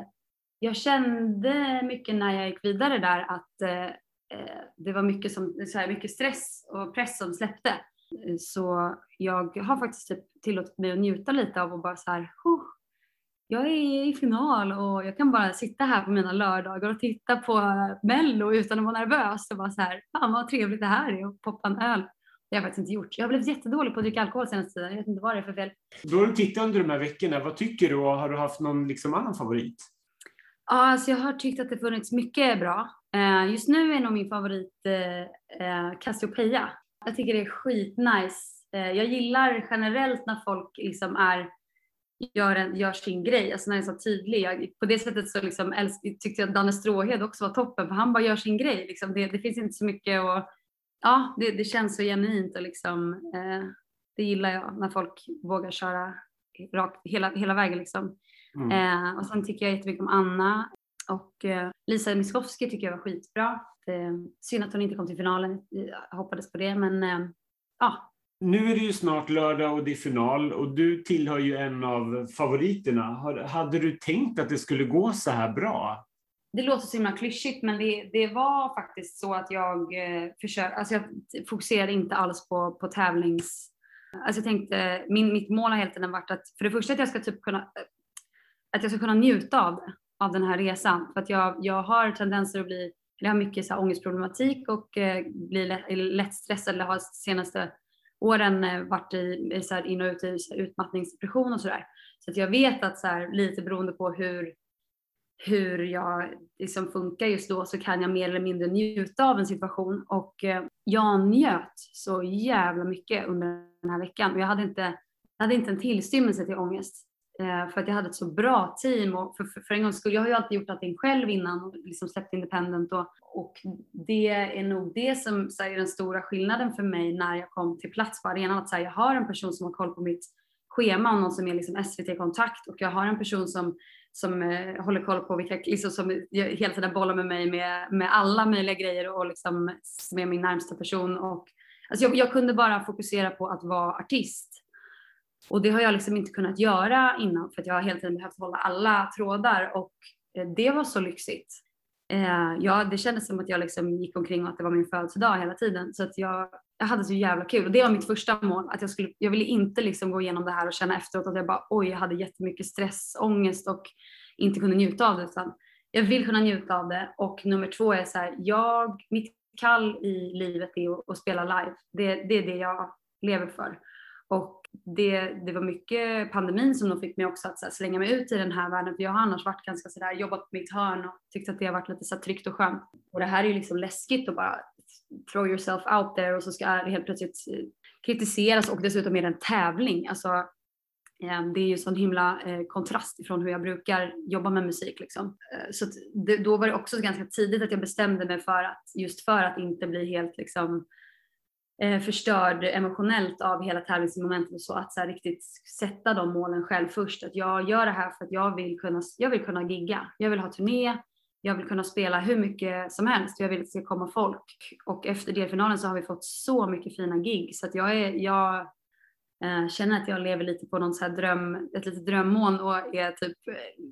jag kände mycket när jag gick vidare där att eh, eh det var mycket, som, så här, mycket stress och press som släppte. Så jag har faktiskt typ tillåtit mig att njuta lite av att bara så här, jag är i final och jag kan bara sitta här på mina lördagar och titta på Mello utan att vara nervös och bara så här, fan vad trevligt det här är och poppa en öl. Det har jag faktiskt inte gjort. Jag har blivit jättedålig på att dricka alkohol senaste tiden. Jag vet inte vad det är för fel. Då har du tittat under de här veckorna. Vad tycker du har du haft någon liksom annan favorit? Ja, alltså jag har tyckt att det funnits mycket bra. Eh, just nu är nog min favorit eh, eh, Cassiopeia. Jag tycker det är skitnice. Jag gillar generellt när folk liksom är gör, en, gör sin grej, alltså när den är så tydlig. Jag, på det sättet så liksom älsk, tyckte jag att Danne Stråhed också var toppen för han bara gör sin grej. Liksom. Det, det finns inte så mycket och ja, det, det känns så genuint och liksom, eh, det gillar jag när folk vågar köra rakt hela, hela vägen liksom. Mm. Eh, och sen tycker jag jättemycket om Anna och eh, Lisa Miskovsky tycker jag var skitbra. Eh, synd att hon inte kom till finalen, jag hoppades på det men eh, ja, nu är det ju snart lördag och det är final och du tillhör ju en av favoriterna. Hade du tänkt att det skulle gå så här bra? Det låter så himla klyschigt men det, det var faktiskt så att jag eh, försökte, alltså jag fokuserade inte alls på, på tävlings... Alltså jag tänkte, min, mitt mål har hela tiden varit att för det första att jag ska typ kunna, att jag ska kunna njuta av det, av den här resan. För att jag, jag har tendenser att bli, jag har mycket så här ångestproblematik och eh, blir lätt, lätt stressad eller har senaste åren eh, varit i, så här, in och ut i utmattningsdepression och sådär. Så att jag vet att så här, lite beroende på hur, hur jag liksom funkar just då så kan jag mer eller mindre njuta av en situation och eh, jag njöt så jävla mycket under den här veckan och jag hade inte, jag hade inte en tillstymmelse till ångest. Eh, för att jag hade ett så bra team och för, för, för en gångs skull, jag har ju alltid gjort allting själv innan och liksom släppt independent och, och det är nog det som så här, är den stora skillnaden för mig när jag kom till plats på arenan. Att så här, jag har en person som har koll på mitt schema och någon som är liksom SVT-kontakt och jag har en person som, som eh, håller koll på vilka, liksom som hela tiden bollar med mig med, med alla möjliga grejer och liksom med min närmsta person och alltså jag, jag kunde bara fokusera på att vara artist och det har jag liksom inte kunnat göra innan för att jag har hela tiden behövt hålla alla trådar och eh, det var så lyxigt. Eh, ja, det kändes som att jag liksom gick omkring och att det var min födelsedag hela tiden så att jag, jag hade så jävla kul och det var mitt första mål att jag skulle, jag ville inte liksom gå igenom det här och känna efteråt att jag bara oj, jag hade jättemycket stress, ångest och inte kunde njuta av det utan jag vill kunna njuta av det och nummer två är så här, jag, mitt kall i livet är att, att spela live. Det, det är det jag lever för. Och det, det var mycket pandemin som nog fick mig också att här, slänga mig ut i den här världen. För jag har annars varit ganska sådär, jobbat på mitt hörn och tyckt att det har varit lite så tryggt och skönt. Och det här är ju liksom läskigt att bara throw yourself out there och så ska det helt plötsligt eh, kritiseras och dessutom är det en tävling. Alltså, ehm, det är ju sån himla eh, kontrast ifrån hur jag brukar jobba med musik. Liksom. Eh, så det, då var det också ganska tidigt att jag bestämde mig för att just för att inte bli helt liksom, eh, Eh, förstörd emotionellt av hela tävlingsmomentet och så att så här, riktigt sätta de målen själv först. Att jag gör det här för att jag vill kunna, jag vill kunna gigga. Jag vill ha turné. Jag vill kunna spela hur mycket som helst. Jag vill att det ska komma folk och efter delfinalen så har vi fått så mycket fina gig så att jag är, jag eh, känner att jag lever lite på någon så här dröm, ett litet drömmoln och är typ eh,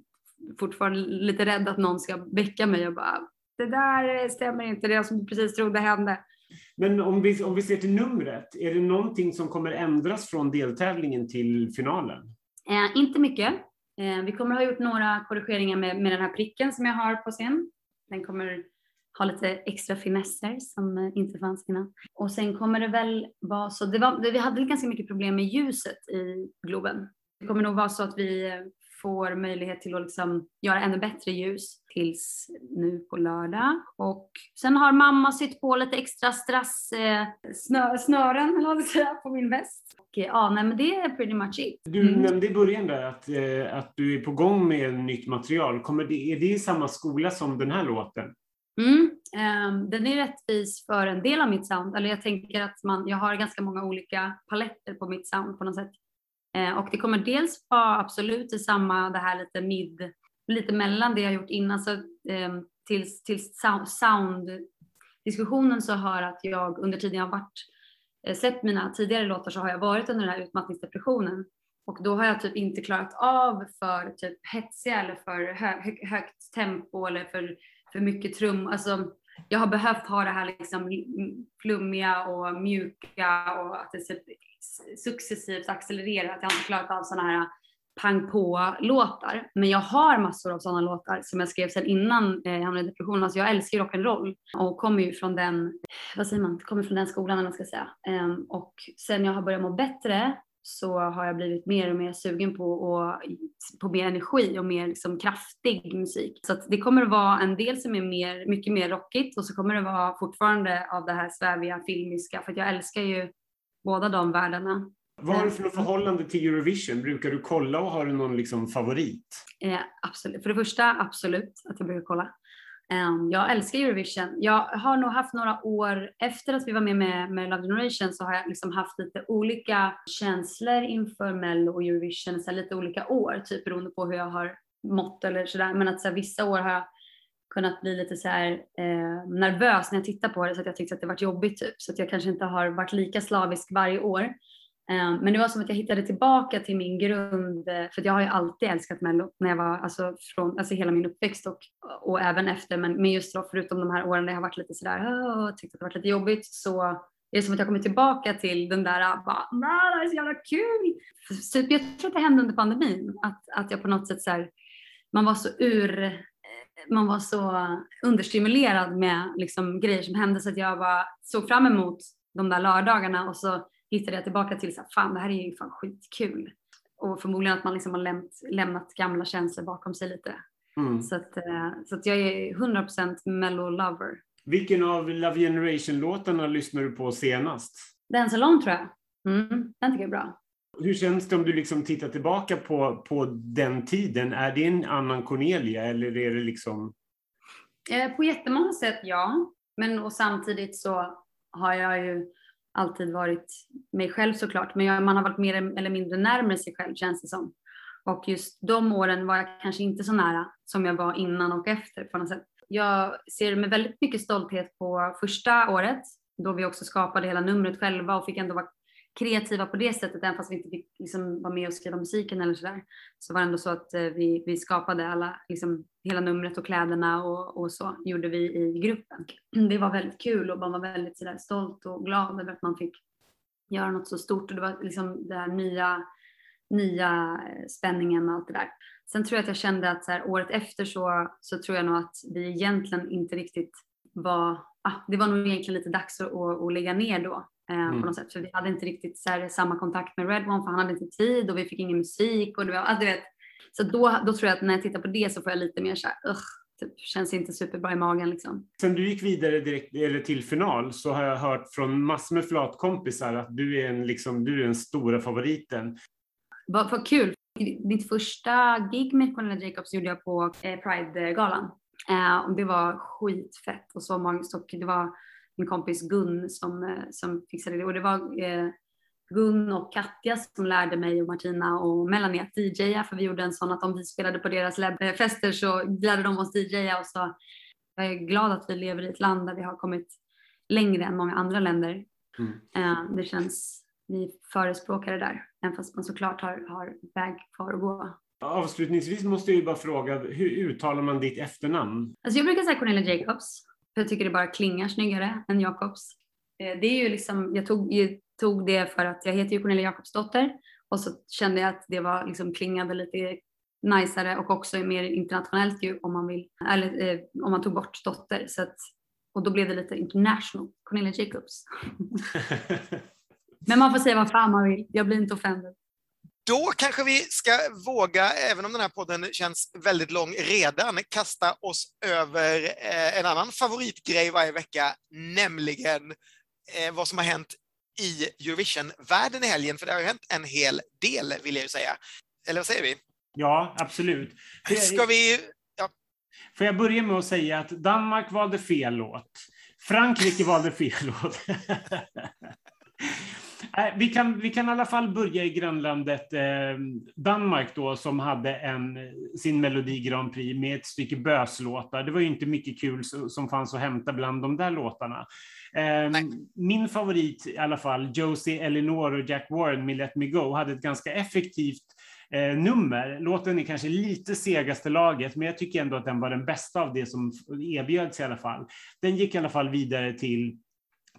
fortfarande lite rädd att någon ska väcka mig och bara det där stämmer inte, det som du precis trodde hände. Men om vi, om vi ser till numret, är det någonting som kommer ändras från deltävlingen till finalen? Eh, inte mycket. Eh, vi kommer ha gjort några korrigeringar med, med den här pricken som jag har på scen. Den kommer ha lite extra finesser som eh, inte fanns innan. Och sen kommer det väl vara så, det var, vi hade ganska mycket problem med ljuset i Globen. Det kommer nog vara så att vi eh, får möjlighet till att liksom göra ännu bättre ljus tills nu på lördag. Och sen har mamma sytt på lite extra strass, eh, snö, snören eller vad säga, på min väst. Och, eh, ja, nej, men det är pretty much it. Du mm. nämnde i början där att, eh, att du är på gång med nytt material. Kommer det, är det i samma skola som den här låten? Mm, um, den är rättvis för en del av mitt sound. Eller jag tänker att man, jag har ganska många olika paletter på mitt sound på något sätt. Eh, och det kommer dels vara absolut i samma, det här lite mid, lite mellan det jag gjort innan. Så, till, tills, sound-diskussionen så har att jag under tiden jag varit, eh, släppt sett mina tidigare låtar så har jag varit under den här utmattningsdepressionen. Och då har jag typ inte klarat av för typ hetsiga eller för hö högt tempo eller för, för mycket trum. Alltså, jag har behövt ha det här liksom flummiga och mjuka och att det typ successivt accelererar. Att jag inte klarat av sådana här pang på-låtar. Men jag har massor av sådana låtar som jag skrev sedan innan eh, jag hamnade i depression. Alltså jag älskar ju rock'n'roll och kommer ju från den, vad säger man, kommer från den skolan eller man ska säga. Ehm, och sen jag har börjat må bättre så har jag blivit mer och mer sugen på, och, på mer energi och mer liksom kraftig musik. Så det kommer att vara en del som är mer, mycket mer rockigt och så kommer det vara fortfarande av det här sväviga filmiska för jag älskar ju båda de världarna. Vad har du för förhållande till Eurovision? Brukar du kolla och har du någon liksom favorit? Eh, absolut. För det första, absolut att jag brukar kolla. Um, jag älskar Eurovision. Jag har nog haft några år efter att vi var med med, med Love Generation så har jag liksom haft lite olika känslor inför Mello och Eurovision, så lite olika år, typ beroende på hur jag har mått eller sådär. Men att så här, vissa år har jag kunnat bli lite så här, eh, nervös när jag tittar på det så att jag tyckte att det varit jobbigt typ. Så att jag kanske inte har varit lika slavisk varje år. Eh, men det var som att jag hittade tillbaka till min grund, eh, för jag har ju alltid älskat Mello när jag var, alltså, från, alltså hela min uppväxt och, och även efter, men, men just då, förutom de här åren där jag har varit lite sådär, oh, tyckt att det varit lite jobbigt, så är det som att jag kommer tillbaka till den där, ah, bara, det här är så jävla kul. Typ, jag tror att det hände under pandemin, att, att jag på något sätt så här, man var så ur, man var så understimulerad med liksom, grejer som hände så att jag bara såg fram emot de där lördagarna och så hittade jag tillbaka till så här, fan det här är ju fan skitkul. Och förmodligen att man liksom har lämnat, lämnat gamla känslor bakom sig lite. Mm. Så, att, eh, så att jag är 100% mellow-lover. Vilken av Love Generation-låtarna lyssnar du på senast? Den Salon tror jag. Mm, den tycker jag är bra. Hur känns det om du liksom tittar tillbaka på, på den tiden? Är det en annan Cornelia eller är det liksom? Eh, på jättemånga sätt ja. Men och samtidigt så har jag ju alltid varit mig själv såklart, men jag, man har varit mer eller mindre närmare sig själv känns det som. Och just de åren var jag kanske inte så nära som jag var innan och efter på något sätt. Jag ser med väldigt mycket stolthet på första året då vi också skapade hela numret själva och fick ändå vara kreativa på det sättet, även fast vi inte fick liksom vara med och skriva musiken eller sådär, så var det ändå så att eh, vi, vi skapade alla, liksom, hela numret och kläderna och, och så gjorde vi i gruppen. Det var väldigt kul och man var väldigt sådär stolt och glad över att man fick göra något så stort och det var liksom den här nya, nya eh, spänningen och allt det där. Sen tror jag att jag kände att så här, året efter så, så tror jag nog att vi egentligen inte riktigt var, ah, det var nog egentligen lite dags att, att, att lägga ner då mm. på något sätt. För vi hade inte riktigt så samma kontakt med Red One för han hade inte tid och vi fick ingen musik. Och det var, alltså, du vet, så då, då tror jag att när jag tittar på det så får jag lite mer så här, Ugh, typ, känns inte superbra i magen liksom. Sen du gick vidare direkt, eller till final så har jag hört från massor med flatkompisar att du är, en, liksom, du är den stora favoriten. Vad, vad kul! Mitt första gig med Cornelia Jacobs gjorde jag på eh, Pride-galan. Eh, och det var skitfett och så och det var min kompis Gun som, eh, som fixade det. Och det var eh, Gun och Katja som lärde mig och Martina och Melanie att DJa för vi gjorde en sån att om vi spelade på deras fester så lärde de oss DJa och så jag är glad att vi lever i ett land där vi har kommit längre än många andra länder. Mm. Eh, det känns, vi förespråkar det där, även fast man såklart har, har väg kvar att gå. Avslutningsvis måste jag ju bara fråga, hur uttalar man ditt efternamn? Alltså jag brukar säga Cornelia Jacobs. För jag tycker det bara klingar snyggare än Jakobs. Eh, det är ju liksom, jag tog, jag tog det för att jag heter ju Cornelia Jakobsdotter och så kände jag att det var liksom klingade lite najsare och också mer internationellt ju om man vill, eller eh, om man tog bort dotter. Så att, och då blev det lite international, Cornelia Jacobs. Men man får säga vad fan man vill, jag blir inte offended. Då kanske vi ska våga, även om den här podden känns väldigt lång redan, kasta oss över eh, en annan favoritgrej varje vecka, nämligen eh, vad som har hänt i Eurovision-världen i helgen, för det har ju hänt en hel del, vill jag ju säga. Eller vad säger vi? Ja, absolut. Ska vi... Ja. Får jag börja med att säga att Danmark valde fel låt. Frankrike valde fel låt. Vi kan, vi kan i alla fall börja i grannlandet eh, Danmark då, som hade en, sin Melodi Grand Prix med ett stycke böslåtar. Det var ju inte mycket kul som fanns att hämta bland de där låtarna. Eh, min favorit i alla fall, Josie Elinor och Jack Warren med Let Me Go, hade ett ganska effektivt eh, nummer. Låten är kanske lite segaste laget, men jag tycker ändå att den var den bästa av det som erbjöds i alla fall. Den gick i alla fall vidare till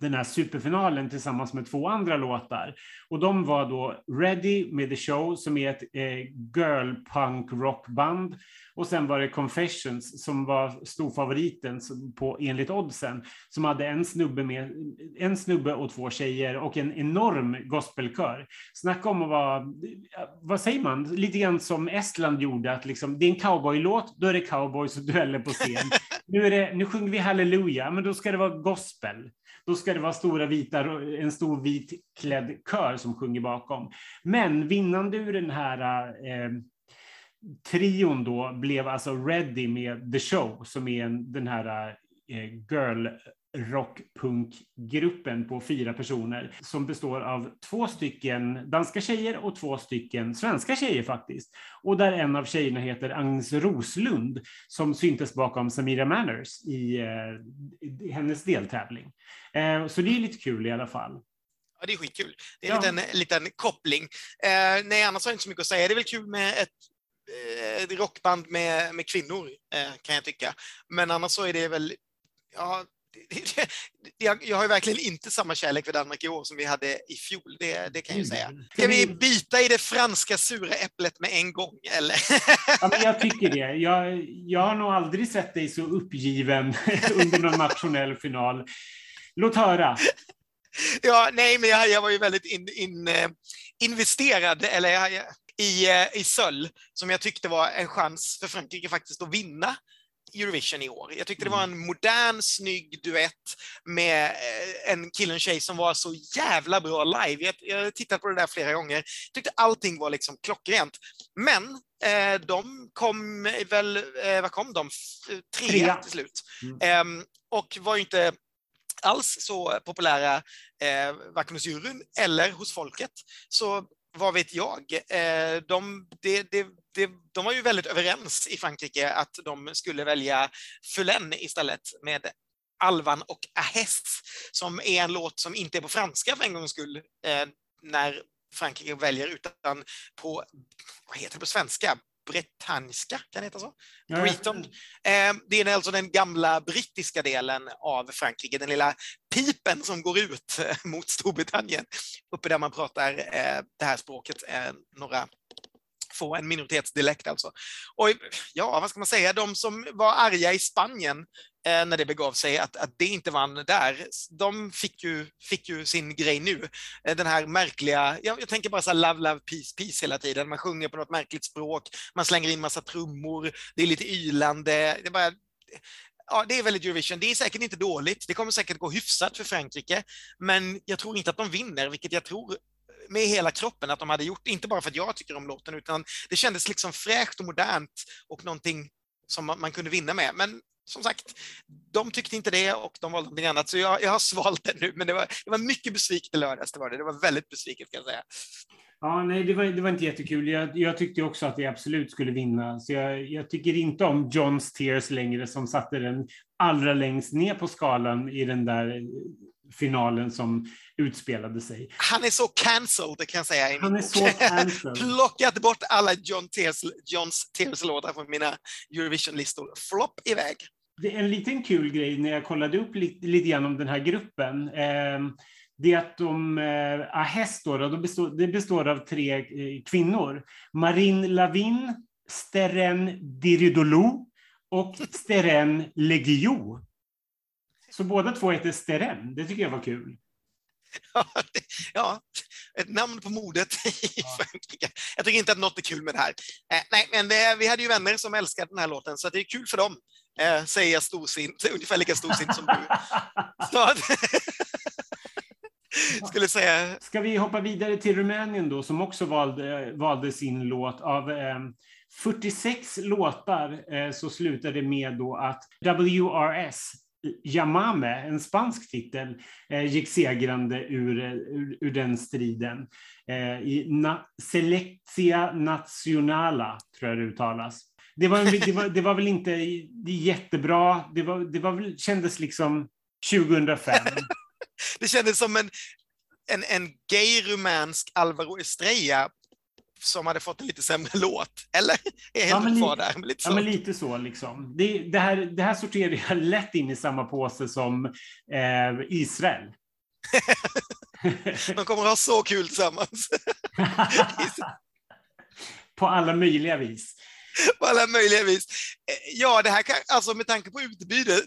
den här superfinalen tillsammans med två andra låtar. Och de var då Ready med The Show som är ett eh, girl punk rockband och sen var det Confessions som var storfavoriten på, enligt oddsen, som hade en snubbe, med, en snubbe och två tjejer och en enorm gospelkör. Snacka om att vara, vad säger man, lite grann som Estland gjorde, att liksom, det är en cowboylåt, då är det cowboys och dueller på scen. Nu, är det, nu sjunger vi halleluja, men då ska det vara gospel. Då ska det vara stora vita, en stor vit klädd kör som sjunger bakom. Men vinnande ur den här eh, trion då blev alltså ready med The Show som är en, den här eh, girl rockpunkgruppen på fyra personer som består av två stycken danska tjejer och två stycken svenska tjejer faktiskt. Och där en av tjejerna heter Agnes Roslund som syntes bakom Samira Manners i, eh, i hennes deltävling. Eh, så det är lite kul i alla fall. Ja, det är skitkul. Det är en ja. liten, liten koppling. Eh, nej, annars har jag inte så mycket att säga. Det är väl kul med ett eh, rockband med, med kvinnor, eh, kan jag tycka. Men annars så är det väl, ja, jag, jag har ju verkligen inte samma kärlek för Danmark i år som vi hade i fjol, det, det kan jag ju säga. Mm. Ska vi bita i det franska sura äpplet med en gång, eller? Ja, men jag tycker det. Jag, jag har nog aldrig sett dig så uppgiven under någon nationell final. Låt höra. Ja, nej, men jag, jag var ju väldigt in, in, eh, investerad, eller jag, i, eh, i Söll, som jag tyckte var en chans för Frankrike faktiskt att vinna Eurovision i år. Jag tyckte det var mm. en modern, snygg duett med eh, en kille och en tjej som var så jävla bra live. Jag, jag tittat på det där flera gånger. Jag tyckte allting var liksom klockrent. Men eh, de kom väl, eh, vad kom de? Trea till slut. Mm. Eh, och var ju inte alls så populära eh, varken hos juryn eller hos folket. Så vad vet jag? Eh, de, de, de, de, var ju väldigt överens i Frankrike att de skulle välja Fulen istället med Alvan och Ahes, som är en låt som inte är på franska för en gångs skull, eh, när Frankrike väljer, utan på, vad heter det på svenska? Bretanniska, kan det heta så? Breton. Eh, det är alltså den gamla brittiska delen av Frankrike, den lilla pipen som går ut eh, mot Storbritannien, uppe där man pratar eh, det här språket, några få, en minoritetsdialekt alltså. Och ja, vad ska man säga, de som var arga i Spanien eh, Eh, när det begav sig, att, att det inte vann där, de fick ju, fick ju sin grej nu. Eh, den här märkliga, jag, jag tänker bara så här love, love, peace, peace hela tiden. Man sjunger på något märkligt språk, man slänger in massa trummor, det är lite ylande. Det är bara, ja, det är väldigt Eurovision. Det är säkert inte dåligt. Det kommer säkert gå hyfsat för Frankrike, men jag tror inte att de vinner, vilket jag tror med hela kroppen att de hade gjort, inte bara för att jag tycker om låten, utan det kändes liksom fräscht och modernt och någonting som man, man kunde vinna med. Men som sagt, de tyckte inte det och de valde någonting annat, så jag, jag har svalt det nu. Men det var, det var mycket besviket i lördags, det var det. Det var väldigt besviket kan jag säga. Ja, nej, det var, det var inte jättekul. Jag, jag tyckte också att det absolut skulle vinna. Så jag, jag tycker inte om Johns Tears längre, som satte den allra längst ner på skalan i den där finalen som utspelade sig. Han är så cancelled, det kan jag säga. Han är så cancelled. Plockat bort alla John Tears, Johns Tears-låtar från mina Eurovision-listor. Flopp iväg. Det är en liten kul grej när jag kollade upp lite, lite grann om den här gruppen. Eh, det är att de, eh, Ahes då, då består, det består av tre eh, kvinnor. Marine Lavin, Steren Diridolou och Steren Legio. Så båda två heter Steren. Det tycker jag var kul. Ja, ett namn på modet i Frankrike. Jag tycker inte att något är kul med det här. Eh, nej, men det, vi hade ju vänner som älskade den här låten, så det är kul för dem, eh, säger jag storsint, ungefär lika storsint som du. Så, skulle säga. Ska vi hoppa vidare till Rumänien då, som också valde, valde sin låt av eh, 46 låtar så slutade det med då att WRS, Yamame, en spansk titel, eh, gick segrande ur, eh, ur, ur den striden. Eh, I na, Selectia Nacionala, tror jag det uttalas. Det var, det var, det var väl inte jättebra, det, var, det var väl, kändes liksom 2005. det kändes som en, en, en gay rumänsk Alvaro Estrella som hade fått en lite sämre låt. Eller? Är ja, men, kvar där, lite, ja, men lite så. Liksom. Det, det, här, det här sorterar jag lätt in i samma påse som eh, Israel. De kommer att ha så kul tillsammans. på alla möjliga vis. På alla möjliga vis. Eh, ja, det här kan, alltså med tanke på utbudet,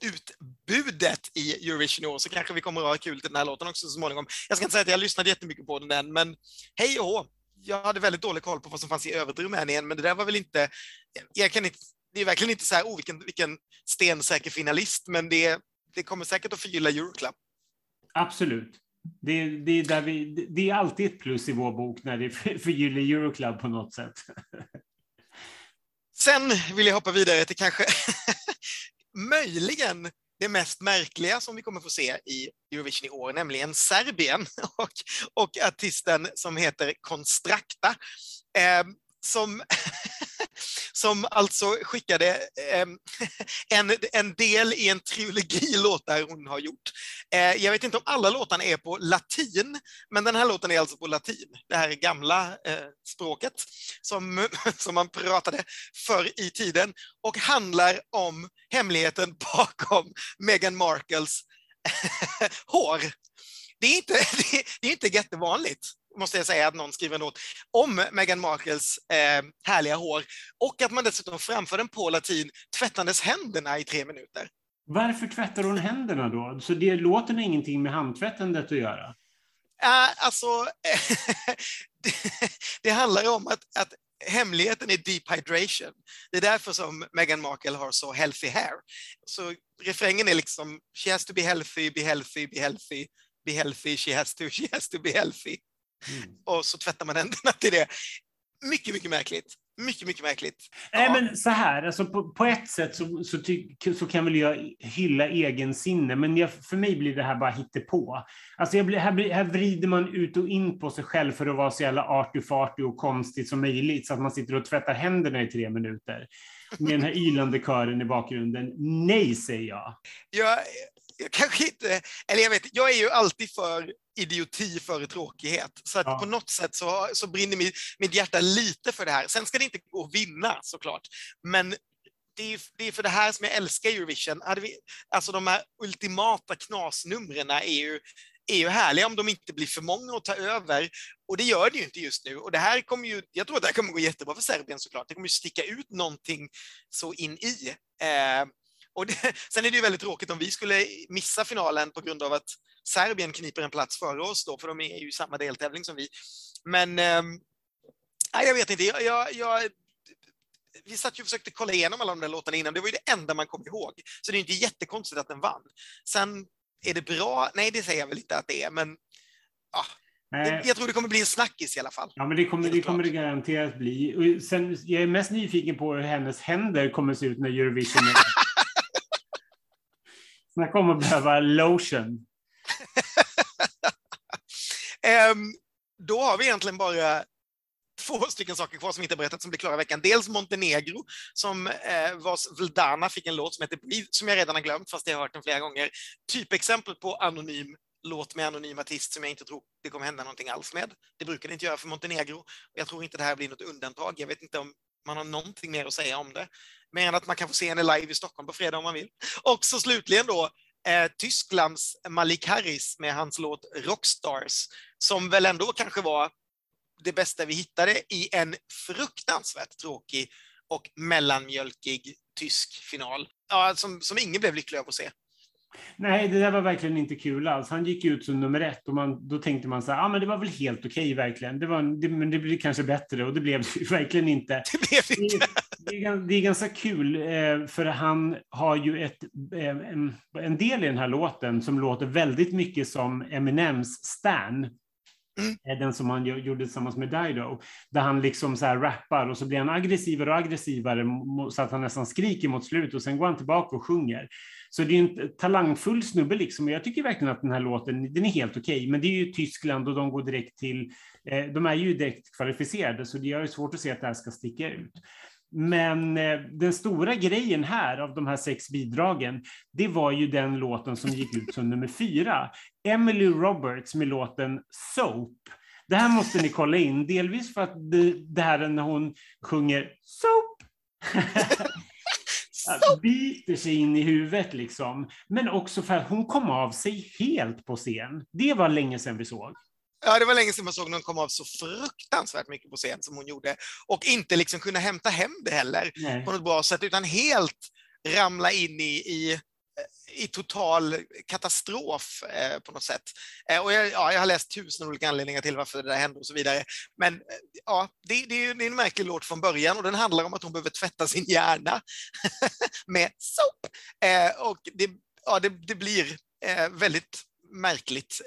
utbudet i Eurovision i år så kanske vi kommer att ha kul till den här låten också så småningom. Jag ska inte säga att jag lyssnade jättemycket på den än, men hej och hå. Jag hade väldigt dålig koll på vad som fanns i övrigt i Rumänien, men det där var väl inte... Jag kan inte det är verkligen inte så här, oh, vilken, vilken stensäker finalist, men det, det kommer säkert att förgylla Euroclub. Absolut. Det, det, är vi, det är alltid ett plus i vår bok när det förgyller Euroclub på något sätt. Sen vill jag hoppa vidare till kanske möjligen det mest märkliga som vi kommer få se i Eurovision i år, nämligen Serbien och, och artisten som heter Konstrakta. Eh, som som alltså skickade ehm, en, en del i en trilogi låtar hon har gjort. Eh, jag vet inte om alla låtarna är på latin, men den här låten är alltså på latin, det här gamla eh, språket som, som man pratade för i tiden och handlar om hemligheten bakom Meghan Markles hår. Det är, inte, det är inte jättevanligt måste jag säga, att någon skriver en låt om Meghan Markles eh, härliga hår och att man dessutom framför den på latin tvättandes händerna i tre minuter. Varför tvättar hon händerna då? Så det låten har ingenting med handtvättandet att göra? Uh, alltså, det, det, handlar om att, att hemligheten är deep hydration. Det är därför som Meghan Markle har så healthy hair. Så refrängen är liksom, she has to be healthy, be healthy, be healthy, be healthy, she has to, she has to be healthy. Mm. Och så tvättar man händerna till det. Mycket, mycket märkligt. Mycket, mycket märkligt. Ja. Nej, men så här, alltså på, på ett sätt så, så, ty, så kan väl jag hylla egen sinne, men jag, för mig blir det här bara hittepå. Alltså blir, här, blir, här vrider man ut och in på sig själv för att vara så jävla arty-farty och konstigt som möjligt, så att man sitter och tvättar händerna i tre minuter med den här ylande kören i bakgrunden. Nej, säger jag. Jag, jag kanske inte, eller jag vet, jag är ju alltid för idioti före tråkighet. Så att ja. på något sätt så, så brinner mitt, mitt hjärta lite för det här. Sen ska det inte gå att vinna såklart, men det är, det är för det här som jag älskar Eurovision. Vi, alltså de här ultimata knasnumren är ju, är ju härliga om de inte blir för många att ta över. Och det gör det ju inte just nu. Och det här kommer ju, jag tror att det här kommer gå jättebra för Serbien såklart. Det kommer ju sticka ut någonting så in i. Eh, och det, sen är det ju väldigt tråkigt om vi skulle missa finalen på grund av att Serbien kniper en plats före oss då, för de är ju i samma deltävling som vi. Men eh, jag vet inte, jag, jag, jag vi satt ju och försökte kolla igenom alla de där låtarna innan, det var ju det enda man kom ihåg. Så det är inte jättekonstigt att den vann. Sen, är det bra? Nej, det säger jag väl inte att det är, men ja, jag, jag tror det kommer bli en snackis i alla fall. Ja, men det kommer det, kommer det garanterat bli. Och sen, jag är mest nyfiken på hur hennes händer kommer att se ut när Eurovision är Snacka kommer att behöva lotion. um, då har vi egentligen bara två stycken saker kvar som inte berättat som blir klara i veckan. Dels Montenegro, som eh, vars Vldana fick en låt som heter Breathe, som jag redan har glömt, fast jag har hört den flera gånger. Typexempel på anonym låt med anonym artist som jag inte tror det kommer hända någonting alls med. Det brukar det inte göra för Montenegro. Jag tror inte det här blir något undantag. Jag vet inte om man har någonting mer att säga om det. Mer än att man kan få se henne live i Stockholm på fredag om man vill. Och så slutligen då eh, Tysklands Malik Harris med hans låt Rockstars, som väl ändå kanske var det bästa vi hittade i en fruktansvärt tråkig och mellanmjölkig tysk final. Ja, som, som ingen blev lycklig av att se. Nej, det där var verkligen inte kul alls. Han gick ut som nummer ett och man, då tänkte man så här, ah, men det var väl helt okej okay, verkligen. Det var, det, men det blev kanske bättre och det blev det verkligen inte. Det blev inte. Det, är, det är ganska kul eh, för han har ju ett, eh, en, en del i den här låten som låter väldigt mycket som Eminems Stan. Mm. Den som han gjorde tillsammans med Dido, där han liksom så här rappar och så blir han aggressivare och aggressivare så att han nästan skriker mot slut och sen går han tillbaka och sjunger. Så det är en talangfull snubbe liksom jag tycker verkligen att den här låten, den är helt okej, okay, men det är ju Tyskland och de går direkt till, eh, de är ju direkt kvalificerade så det är svårt att se att det här ska sticka ut. Men eh, den stora grejen här av de här sex bidragen, det var ju den låten som gick ut som nummer fyra. Emily Roberts med låten Soap. Det här måste ni kolla in, delvis för att det, det här när hon sjunger Soap. biter sig in i huvudet liksom. Men också för att hon kom av sig helt på scen. Det var länge sedan vi såg. Ja, det var länge sedan man såg någon komma av så fruktansvärt mycket på scen som hon gjorde. Och inte liksom kunna hämta hem det heller Nej. på något bra sätt, utan helt ramla in i, i i total katastrof eh, på något sätt. Eh, och jag, ja, jag har läst tusen olika anledningar till varför det där hände och så vidare. Men eh, ja, det, det, är, det är en märklig låt från början och den handlar om att hon behöver tvätta sin hjärna med soap. Eh, och det, ja, det, det blir väldigt märkligt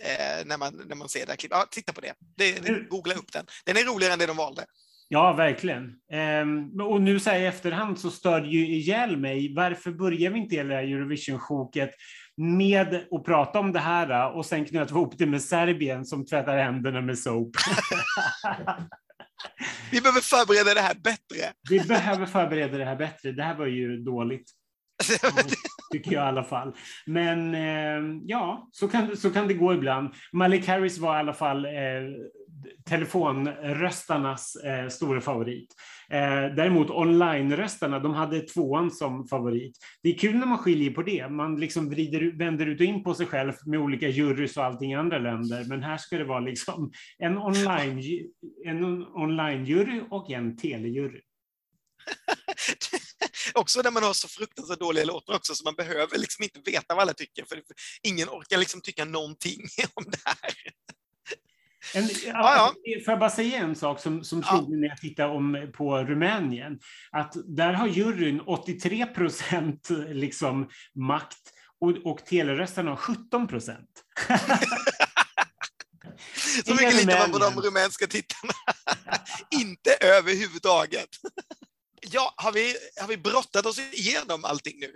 när, man, när man ser det här klippet. Ja, titta på det. det, det googla upp den. Den är roligare än det de valde. Ja, verkligen. Ehm, och nu så här i efterhand så stör det ju ihjäl mig. Varför börjar vi inte hela Eurovision-sjoket med att prata om det här och sen knöt vi ihop det med Serbien som tvättar händerna med soap? vi behöver förbereda det här bättre. vi behöver förbereda det här bättre. Det här var ju dåligt. tycker jag i alla fall. Men eh, ja, så kan, så kan det gå ibland. Malik Harris var i alla fall eh, telefonröstarnas eh, stora favorit. Eh, däremot online-röstarna, de hade tvåan som favorit. Det är kul när man skiljer på det. Man liksom vrider, vänder ut och in på sig själv med olika jurys och allting i andra länder. Men här ska det vara liksom en online-jury en online och en telejury. också när man har så fruktansvärt dåliga låtar också, så man behöver liksom inte veta vad alla tycker, för ingen orkar liksom tycka någonting om det här. En, ja, ja. Får jag bara säga en sak som, som slog mig när jag tittade om, på Rumänien? Att där har juryn 83 procent liksom makt och, och teleröstarna har 17 procent. Så mycket litar man på de rumänska tittarna. Inte överhuvudtaget. Ja, har vi, har vi brottat oss igenom allting nu?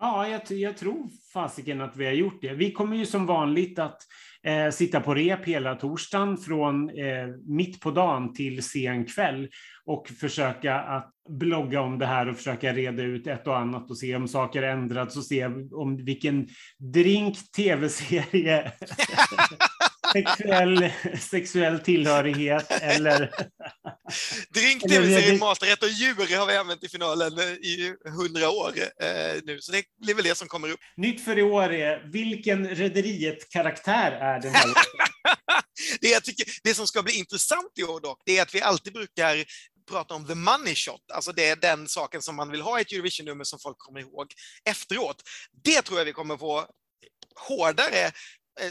Ja, jag, jag tror fasiken att vi har gjort det. Vi kommer ju som vanligt att eh, sitta på rep hela torsdagen från eh, mitt på dagen till sen kväll och försöka att blogga om det här och försöka reda ut ett och annat och se om saker ändrats och se om vilken drink, tv-serie sexuell, sexuell tillhörighet eller... Drink, tv-serie, maträtt och djur har vi använt i finalen i hundra år eh, nu, så det blir väl det som kommer upp. Nytt för i år är, vilken Rederiet-karaktär är den här det, jag tycker, det som ska bli intressant i år dock, det är att vi alltid brukar prata om the money shot, alltså det är den saken som man vill ha i ett Eurovision-nummer som folk kommer ihåg efteråt. Det tror jag vi kommer få hårdare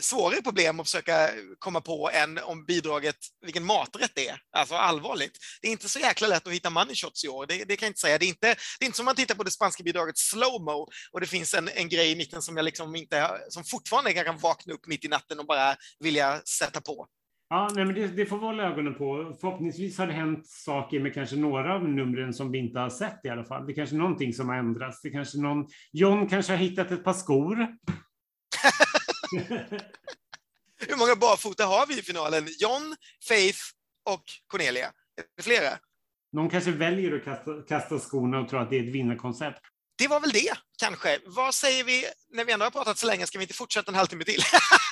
svårare problem att försöka komma på än om bidraget, vilken maträtt det är. Alltså allvarligt. Det är inte så jäkla lätt att hitta money shots i år, det, det kan jag inte säga. Det är inte, det är inte som man tittar på det spanska bidraget slowmo och det finns en, en grej i mitten som jag liksom inte, som fortfarande kan vakna upp mitt i natten och bara vilja sätta på. Ja, nej, men det, det får vi hålla ögonen på. Förhoppningsvis har det hänt saker med kanske några av numren som vi inte har sett i alla fall. Det är kanske någonting som har ändrats. Det kanske någon, John kanske har hittat ett par skor. Hur många barfota har vi i finalen? John, Faith och Cornelia. Är det flera? Någon kanske väljer att kasta, kasta skorna och tror att det är ett vinnarkoncept. Det var väl det, kanske. Vad säger vi, när vi ändå har pratat så länge, ska vi inte fortsätta en halvtimme till?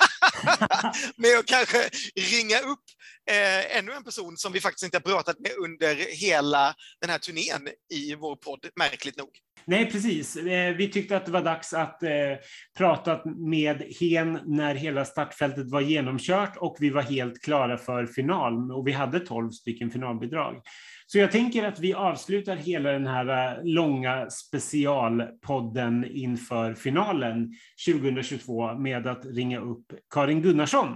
med att kanske ringa upp eh, ännu en person som vi faktiskt inte har pratat med under hela den här turnén i vår podd, märkligt nog. Nej, precis. Eh, vi tyckte att det var dags att eh, prata med Hen när hela startfältet var genomkört och vi var helt klara för final och vi hade 12 stycken finalbidrag. Så jag tänker att vi avslutar hela den här eh, långa specialpodden inför finalen 2022 med att ringa upp Karin Gunnarsson,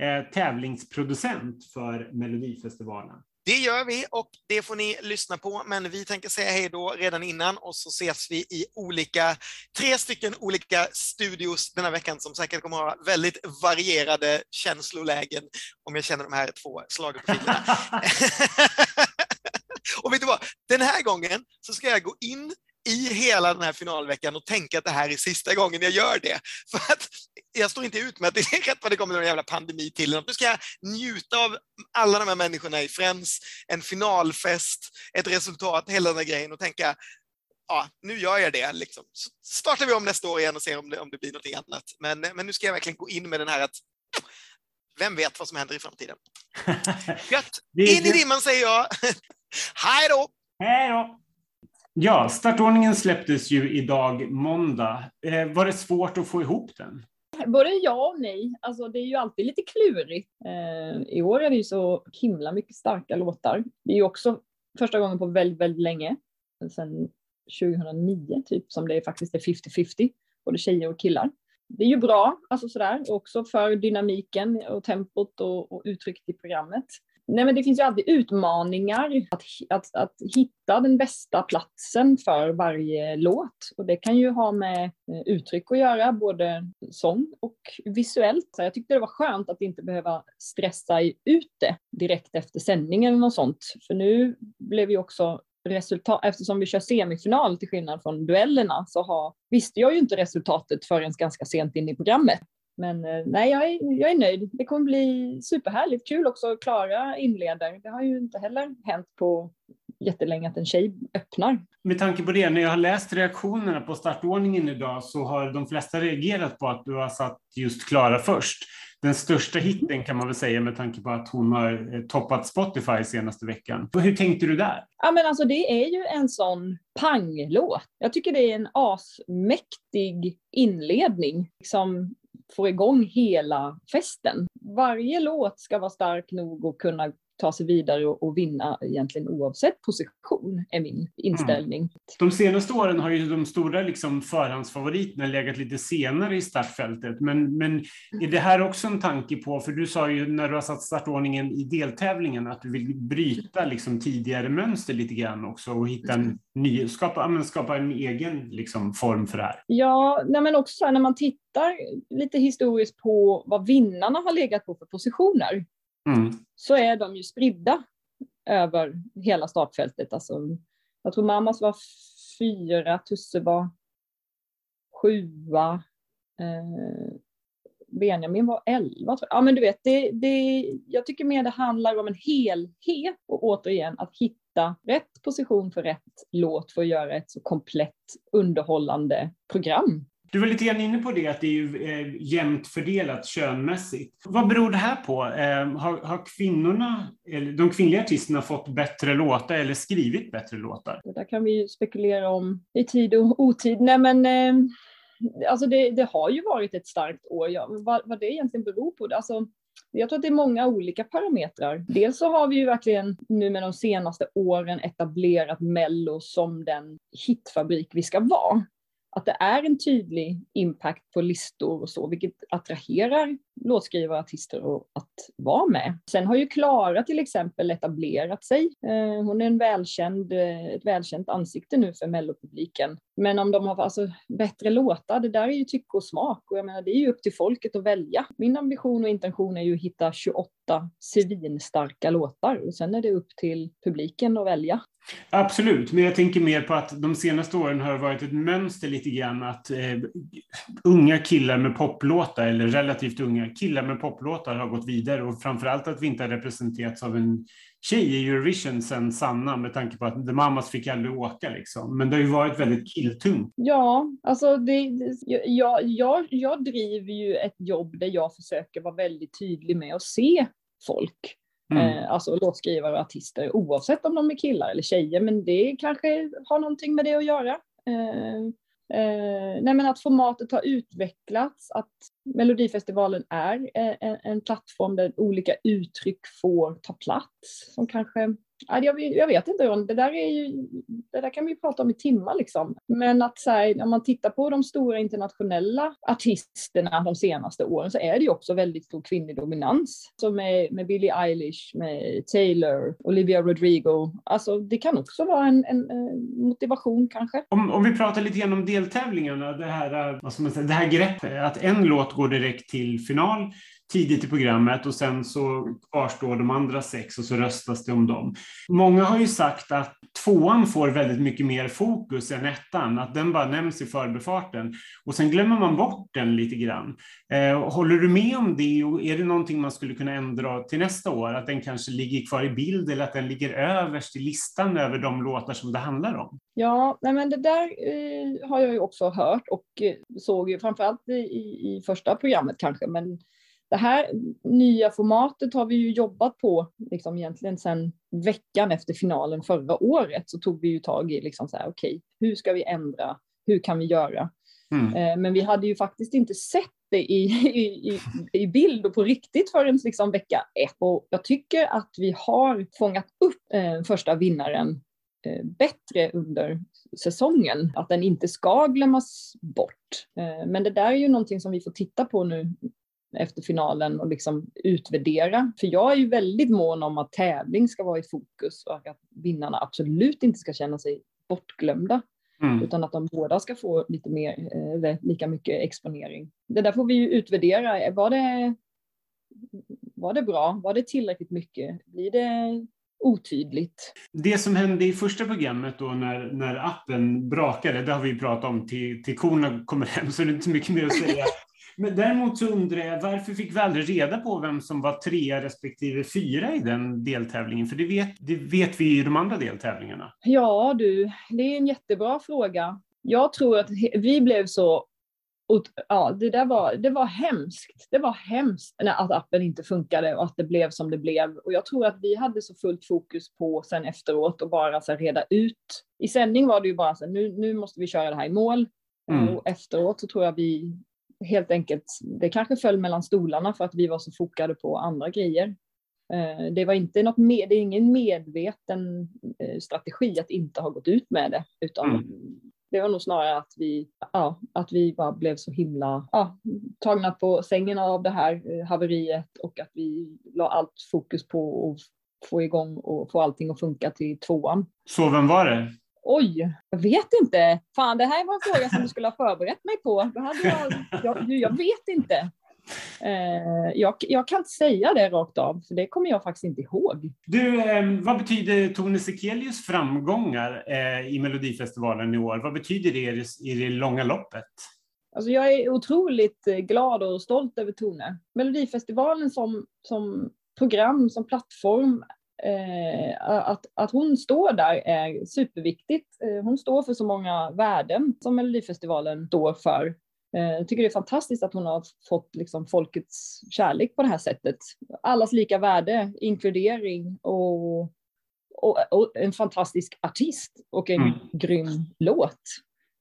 eh, tävlingsproducent för Melodifestivalen. Det gör vi och det får ni lyssna på, men vi tänker säga hej då redan innan och så ses vi i olika, tre stycken olika studios den här veckan som säkert kommer att ha väldigt varierade känslolägen om jag känner de här två schlagerprofilerna. och vet du vad, den här gången så ska jag gå in i hela den här finalveckan och tänka att det här är sista gången jag gör det. För att jag står inte ut med att det är rätt vad det kommer någon jävla pandemi till. Nu ska jag njuta av alla de här människorna i Friends, en finalfest, ett resultat, hela den här grejen och tänka ja, nu gör jag det. Liksom. Så startar vi om nästa år igen och ser om det, om det blir något annat. Men, men nu ska jag verkligen gå in med den här att vem vet vad som händer i framtiden. Gött! In i dimman säger jag. Hej då! Hej då! Ja, startordningen släpptes ju idag måndag. Eh, var det svårt att få ihop den? Både ja och nej. Alltså, det är ju alltid lite klurigt. Eh, I år är det ju så himla mycket starka låtar. Det är ju också första gången på väldigt, väldigt länge, sedan 2009 typ, som det faktiskt är 50-50, både tjejer och killar. Det är ju bra, alltså sådär, också för dynamiken och tempot och, och uttrycket i programmet. Nej, men det finns ju alltid utmaningar att, att, att hitta den bästa platsen för varje låt. Och det kan ju ha med eh, uttryck att göra, både sång och visuellt. Så jag tyckte det var skönt att inte behöva stressa ut det direkt efter sändningen eller något sånt. För nu blev ju också resultat, eftersom vi kör semifinal till skillnad från duellerna så har, visste jag ju inte resultatet förrän ganska sent in i programmet. Men eh, nej, jag är, jag är nöjd. Det kommer bli superhärligt. Kul också att Klara inleder. Det har ju inte heller hänt på jättelänge att en tjej öppnar. Med tanke på det, när jag har läst reaktionerna på startordningen idag så har de flesta reagerat på att du har satt just Klara först. Den största hitten kan man väl säga med tanke på att hon har eh, toppat Spotify senaste veckan. Hur tänkte du där? Ja, men alltså det är ju en sån panglåt. Jag tycker det är en asmäktig inledning som få igång hela festen. Varje låt ska vara stark nog att kunna ta sig vidare och, och, vinna egentligen oavsett position, är min inställning. Mm. De senaste åren har ju de stora liksom förhandsfavoriterna legat lite senare i startfältet, men, men är det här också en tanke på, för du sa ju när du har satt startordningen i deltävlingen att du vill bryta liksom tidigare mönster lite grann också och hitta en ny, skapa, skapa en egen liksom form för det här? Ja, nej men också när man tittar lite historiskt på vad vinnarna har legat på för positioner, mm så är de ju spridda över hela startfältet. Alltså, jag tror Mamas var fyra, Tusse var sjua, eh, Benjamin var elva. Ja, men du vet, det, det, jag tycker mer det handlar om en helhet och återigen att hitta rätt position för rätt låt för att göra ett så komplett underhållande program. Du var lite grann inne på det, att det är ju eh, jämnt fördelat könmässigt. Vad beror det här på? Eh, har, har kvinnorna, eller de kvinnliga artisterna fått bättre låtar eller skrivit bättre låtar? Det där kan vi ju spekulera om i tid och otid. Nej, men eh, alltså det, det, har ju varit ett starkt år. Ja, vad, vad det egentligen beror på? Alltså, jag tror att det är många olika parametrar. Dels så har vi ju verkligen nu med de senaste åren etablerat Mello som den hitfabrik vi ska vara att det är en tydlig impact på listor och så, vilket attraherar låtskrivare och artister att vara med. Sen har ju Klara till exempel etablerat sig. Eh, hon är en välkänd, eh, ett välkänt ansikte nu för mellopubliken. Men om de har alltså bättre låtar, det där är ju tycke och smak och jag menar det är ju upp till folket att välja. Min ambition och intention är ju att hitta 28 svinstarka låtar och sen är det upp till publiken att välja. Absolut, men jag tänker mer på att de senaste åren har det varit ett mönster lite grann att eh, unga killar med poplåtar, eller relativt unga killar med poplåtar har gått vidare och framförallt att vi inte har representerats av en tjej i Eurovision sen Sanna med tanke på att The Mamas fick aldrig åka liksom. Men det har ju varit väldigt killtungt. Ja, alltså det, jag, jag, jag driver ju ett jobb där jag försöker vara väldigt tydlig med att se folk. Mm. Eh, alltså låtskrivare och artister oavsett om de är killar eller tjejer, men det kanske har någonting med det att göra. Eh, eh, nej men att formatet har utvecklats, att Melodifestivalen är eh, en, en plattform där olika uttryck får ta plats som kanske jag, jag vet inte, det där, är ju, det där kan vi prata om i timmar. Liksom. Men att så här, om man tittar på de stora internationella artisterna de senaste åren så är det ju också väldigt stor kvinnlig dominans. Så med, med Billie Eilish, med Taylor, Olivia Rodrigo. Alltså det kan också vara en, en, en motivation kanske. Om, om vi pratar lite grann om deltävlingarna, det här, eh, vad ska man säga, det här greppet, att en låt går direkt till final tidigt i programmet och sen så kvarstår de andra sex och så röstas det om dem. Många har ju sagt att tvåan får väldigt mycket mer fokus än ettan, att den bara nämns i förbifarten och sen glömmer man bort den lite grann. Eh, håller du med om det och är det någonting man skulle kunna ändra till nästa år, att den kanske ligger kvar i bild eller att den ligger överst i listan över de låtar som det handlar om? Ja, nej men det där eh, har jag ju också hört och eh, såg ju framförallt i, i första programmet kanske, men det här nya formatet har vi ju jobbat på liksom egentligen sedan veckan efter finalen förra året så tog vi ju tag i liksom så här, okej, okay, hur ska vi ändra? Hur kan vi göra? Mm. Eh, men vi hade ju faktiskt inte sett det i, i, i bild och på riktigt förrän liksom vecka ett. Och jag tycker att vi har fångat upp eh, första vinnaren eh, bättre under säsongen, att den inte ska glömmas bort. Men det där är ju någonting som vi får titta på nu efter finalen och liksom utvärdera. För jag är ju väldigt mån om att tävling ska vara i fokus och att vinnarna absolut inte ska känna sig bortglömda. Mm. Utan att de båda ska få lite mer, eller lika mycket exponering. Det där får vi ju utvärdera. Var det, var det bra? Var det tillräckligt mycket? Blir det otydligt? Det som hände i första programmet då när, när appen brakade, det har vi pratat om till, till korna kommer hem, så det är inte mycket mer att säga. Men däremot så undrar jag, varför fick vi aldrig reda på vem som var trea respektive fyra i den deltävlingen? För det vet, det vet vi i de andra deltävlingarna. Ja du, det är en jättebra fråga. Jag tror att vi blev så ja, det där var, det var hemskt. Det var hemskt att appen inte funkade och att det blev som det blev. Och jag tror att vi hade så fullt fokus på sen efteråt och bara så reda ut. I sändning var det ju bara så nu, nu måste vi köra det här i mål. Mm. Och efteråt så tror jag vi helt enkelt, det kanske föll mellan stolarna för att vi var så fokade på andra grejer. Eh, det var inte något med, det är ingen medveten eh, strategi att inte ha gått ut med det, utan mm. det var nog snarare att vi, ja, att vi bara blev så himla ja, tagna på sängen av det här eh, haveriet och att vi la allt fokus på att få igång och få allting att funka till tvåan. Så vem var det? Oj, jag vet inte. Fan, det här var en fråga som du skulle ha förberett mig på. Då hade jag, jag, jag vet inte. Eh, jag, jag, kan inte säga det rakt av, för det kommer jag faktiskt inte ihåg. Du, eh, vad betyder Tone Sekelius framgångar eh, i Melodifestivalen i år? Vad betyder det i, i det långa loppet? Alltså jag är otroligt eh, glad och stolt över Tone. Melodifestivalen som, som program, som plattform att, att hon står där är superviktigt. Eh, hon står för så många värden som Melodifestivalen står för. Eh, jag tycker det är fantastiskt att hon har fått liksom folkets kärlek på det här sättet. Allas lika värde, inkludering och, och, och en fantastisk artist och en mm. grym låt.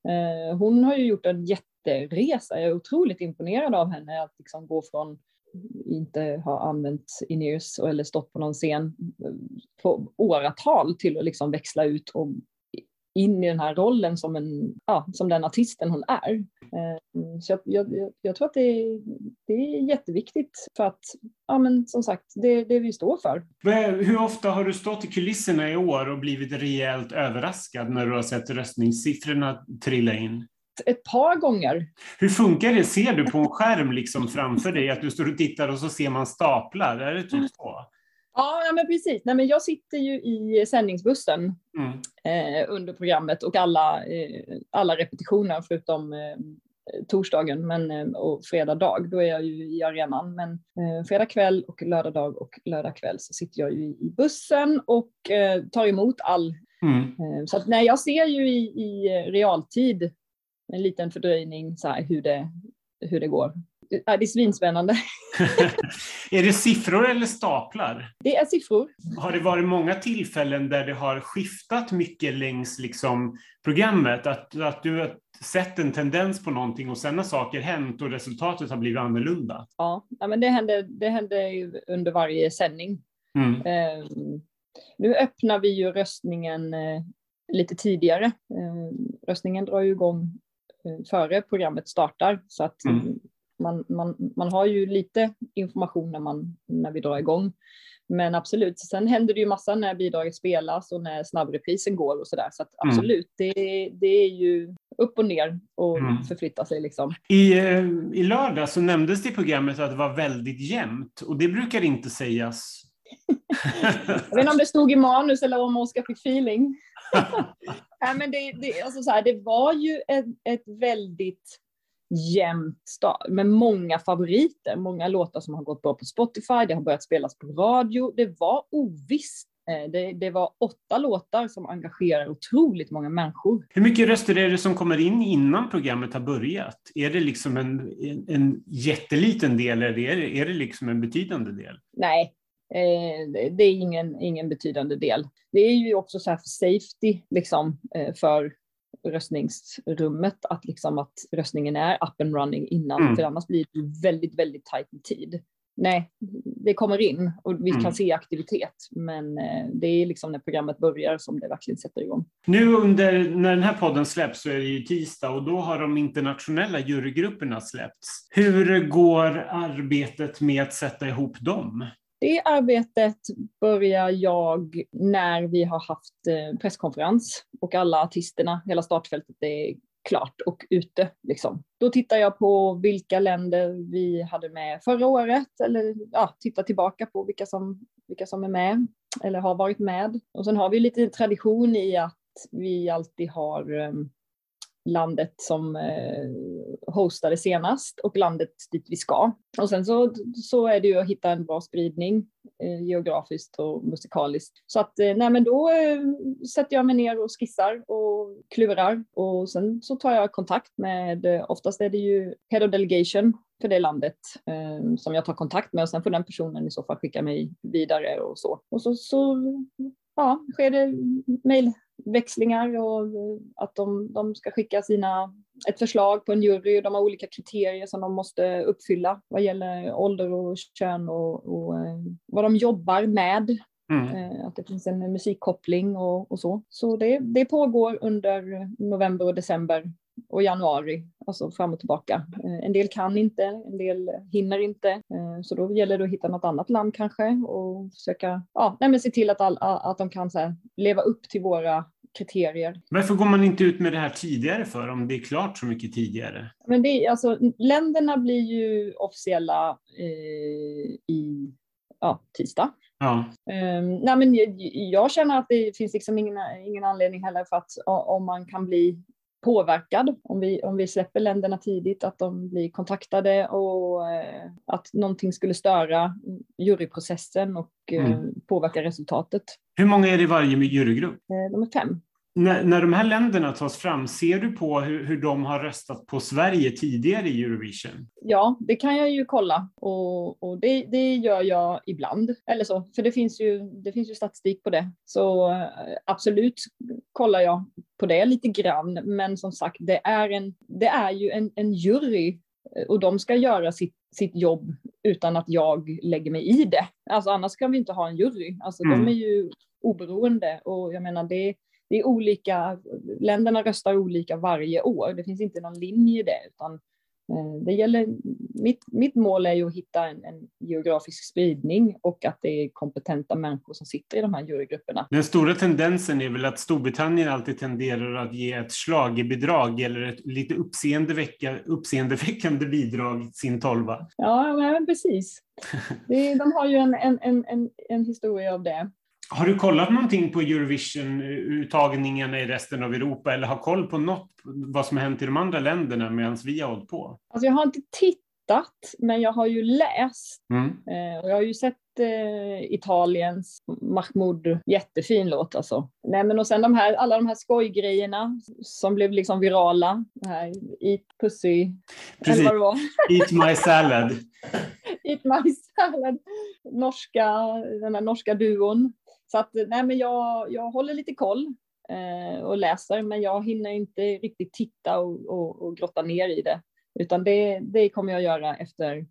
Eh, hon har ju gjort en jätteresa. Jag är otroligt imponerad av henne att liksom gå från inte har använt in-ears eller stått på någon scen på åratal till att liksom växla ut och in i den här rollen som, en, ja, som den artisten hon är. Eh, så jag, jag, jag tror att det är, det är jätteviktigt för att, ja men som sagt, det är det vi står för. Hur ofta har du stått i kulisserna i år och blivit rejält överraskad när du har sett röstningssiffrorna trilla in? Ett par gånger. Hur funkar det? Ser du på en skärm liksom framför dig att du står och tittar och så ser man staplar? Är det typ så? Ja, men precis. Nej, men jag sitter ju i sändningsbussen mm. eh, under programmet och alla, eh, alla repetitioner förutom eh, torsdagen men, eh, och fredag dag. Då är jag ju i arenan. Men eh, fredag kväll och lördag dag och lördag kväll så sitter jag ju i bussen och eh, tar emot all Mm. Så att, nej, jag ser ju i, i realtid en liten fördröjning så hur, det, hur det går. det är svinspännande. är det siffror eller staplar? Det är siffror. Har det varit många tillfällen där det har skiftat mycket längs liksom, programmet? Att, att du har sett en tendens på någonting och sen har saker hänt och resultatet har blivit annorlunda? Ja, ja men det händer, det händer under varje sändning. Mm. Eh, nu öppnar vi ju röstningen eh, lite tidigare. Eh, röstningen drar ju igång före programmet startar. Så att mm. man, man, man har ju lite information när, man, när vi drar igång. Men absolut, sen händer det ju massa när bidraget spelas och när snabbreprisen går och sådär. Så att mm. absolut, mm. det, det är ju upp och ner och mm. förflytta sig liksom. I, eh, I lördag så nämndes det i programmet att det var väldigt jämnt och det brukar inte sägas. Jag vet inte om det stod i manus eller om Oskar fick feeling. Nej, men det, det, alltså så här, det var ju ett, ett väldigt jämnt start med många favoriter, många låtar som har gått bra på Spotify, det har börjat spelas på radio. Det var ovisst Eh, det, det, var åtta låtar som engagerar otroligt många människor. Hur mycket röster är det som kommer in innan programmet har börjat? Är det liksom en, en, en jätteliten del eller är det, är det liksom en betydande del? Nej, det är ingen, ingen betydande del. Det är ju också så här för safety liksom, eh, för röstningsrummet, att, liksom att röstningen är up and running innan, mm. för annars blir det väldigt, väldigt tajt med tid nej, det kommer in och vi kan mm. se aktivitet, men eh, det är liksom när programmet börjar som det verkligen sätter igång. Nu under, när den här podden släpps så är det ju tisdag och då har de internationella jurygrupperna släppts. Hur går arbetet med att sätta ihop dem? Det arbetet börjar jag när vi har haft eh, presskonferens och alla artisterna, hela startfältet är klart och ute. Liksom. Då tittar jag på vilka länder vi hade med förra året eller ja, tittar tillbaka på vilka som, vilka som är med eller har varit med. Och sen har vi lite tradition i att vi alltid har ehm, landet som eh, hostade senast och landet dit vi ska. Och sen så, så är det ju att hitta en bra spridning eh, geografiskt och musikaliskt. Så att eh, nej men då eh, sätter jag mig ner och skissar och klurar och sen så tar jag kontakt med, eh, oftast är det ju head of delegation för det landet eh, som jag tar kontakt med och sen får den personen i så fall skicka mig vidare och så. Och så, så ja, sker det mail mejlväxlingar och att de, de ska skicka sina, ett förslag på en jury och de har olika kriterier som de måste uppfylla vad gäller ålder och kön och, och eh, vad de jobbar med. Mm. Eh, att det finns en musikkoppling och, och så. Så det, det pågår under november och december och januari, alltså fram och tillbaka. Eh, en del kan inte, en del hinner inte, eh, så då gäller det att hitta något annat land kanske och försöka ja, nej, men se till att, all, att de kan här, leva upp till våra kriterier. Varför går man inte ut med det här tidigare för, om det är klart så mycket tidigare? Men det, alltså, länderna blir ju officiella eh, i ja, tisdag. Ja. Um, nej, men jag, jag, känner att det finns liksom ingen, ingen anledning heller för att om man kan bli påverkad om vi, om vi släpper länderna tidigt, att de blir kontaktade och eh, att någonting skulle störa juryprocessen och eh, mm. påverka resultatet. Hur många är det i varje jurygrupp? Eh, de är fem. När, när de här länderna tas fram, ser du på hur, hur de har röstat på Sverige tidigare i Eurovision? Ja, det kan jag ju kolla och, och det, det, gör jag ibland. Eller så, för det finns, ju, det finns ju statistik på det. Så eh, absolut kollar jag på det lite grann. Men som sagt, det är, en, det är ju en, en jury och de ska göra sitt, sitt jobb utan att jag lägger mig i det. Alltså annars kan vi inte ha en jury. Alltså mm. de är ju oberoende och jag menar det det är olika, länderna röstar olika varje år. Det finns inte någon linje i det, utan eh, det gäller, mitt, mitt mål är ju att hitta en, en, geografisk spridning och att det är kompetenta människor som sitter i de här jurygrupperna. Den stora tendensen är väl att Storbritannien alltid tenderar att ge ett slagebidrag eller ett lite uppseendeväckande bidrag sin tolva. Ja, men precis. Det, de har ju en, en, en, en historia av det. Har du kollat någonting på Eurovision-uttagningarna i resten av Europa eller har koll på något, vad som har hänt i de andra länderna medan vi har hållit på? Alltså jag har inte tittat, men jag har ju läst. Mm. Eh, och jag har ju sett eh, Italiens Mahmoud, jättefin låt alltså. Nej, men och sen de här, alla de här skojgrejerna som blev liksom virala. Det här, Eat pussy, Precis. eller vad det var. Eat my salad. Eat my salad. Norska, den här norska duon. Så att, nej, men jag, jag håller lite koll eh, och läser, men jag hinner inte riktigt titta och, och, och grotta ner i det. Utan det, det kommer jag göra efter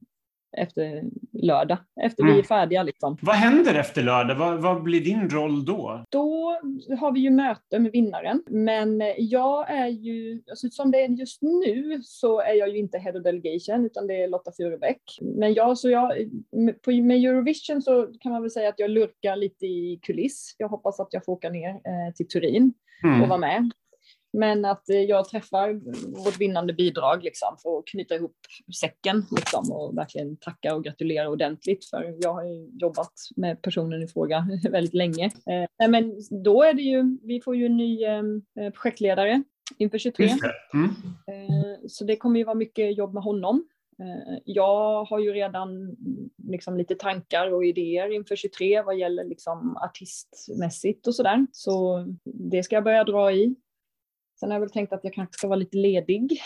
efter lördag, efter mm. vi är färdiga. Liksom. Vad händer efter lördag? Vad, vad, blir din roll då? Då har vi ju möte med vinnaren. Men jag är ju, alltså som det är just nu så är jag ju inte head of delegation utan det är Lotta Furubäck. Men jag, så jag, på, med Eurovision så kan man väl säga att jag lurkar lite i kuliss. Jag hoppas att jag får åka ner eh, till Turin mm. och vara med. Men att eh, jag träffar vårt vinnande bidrag liksom, för att knyta ihop säcken liksom, och verkligen tacka och gratulera ordentligt. För jag har jobbat med personen i fråga väldigt länge. Eh, men då är det ju, vi får ju en ny eh, projektledare inför 23. Mm. Eh, så det kommer ju vara mycket jobb med honom. Eh, jag har ju redan liksom lite tankar och idéer inför 23 vad gäller liksom artistmässigt och sådär. Så det ska jag börja dra i. Sen har jag väl tänkt att jag kanske ska vara lite ledig.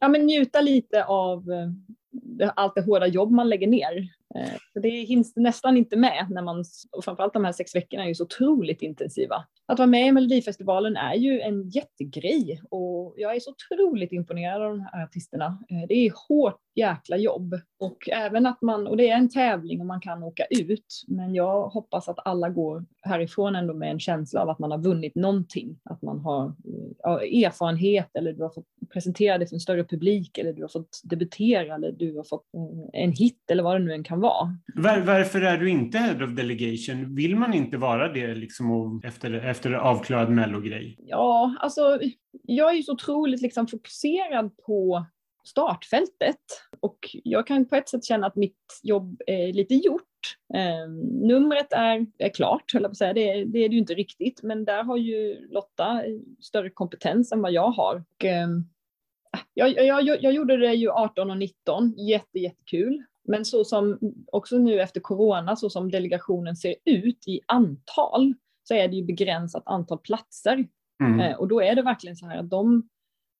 Ja, men njuta lite av eh, allt det hårda jobb man lägger ner. Eh, för det hinns nästan inte med när man, och framförallt de här sex veckorna är ju så otroligt intensiva. Att vara med i Melodifestivalen är ju en jättegrej och jag är så otroligt imponerad av de här artisterna. Eh, det är hårt jäkla jobb och även att man, och det är en tävling och man kan åka ut, men jag hoppas att alla går härifrån ändå med en känsla av att man har vunnit någonting, att man har eh, ja, erfarenhet eller du har fått presentera det för en större publik eller du har fått debutera eller du har fått eh, en hit eller vad det nu än kan vara. Var, varför är du inte head of delegation? Vill man inte vara det liksom efter, efter avklarad mellogrej? Ja, alltså jag är ju så otroligt liksom fokuserad på startfältet och jag kan på ett sätt känna att mitt jobb är lite gjort. Eh, numret är, är klart, höll jag på att säga. Det, det, är det ju inte riktigt, men där har ju Lotta större kompetens än vad jag har. Och, eh, jag, jag, jag, gjorde det ju 18 och 19, jätte, jättekul. Men så som också nu efter corona, så som delegationen ser ut i antal, så är det ju begränsat antal platser. Mm. Eh, och då är det verkligen så här att de,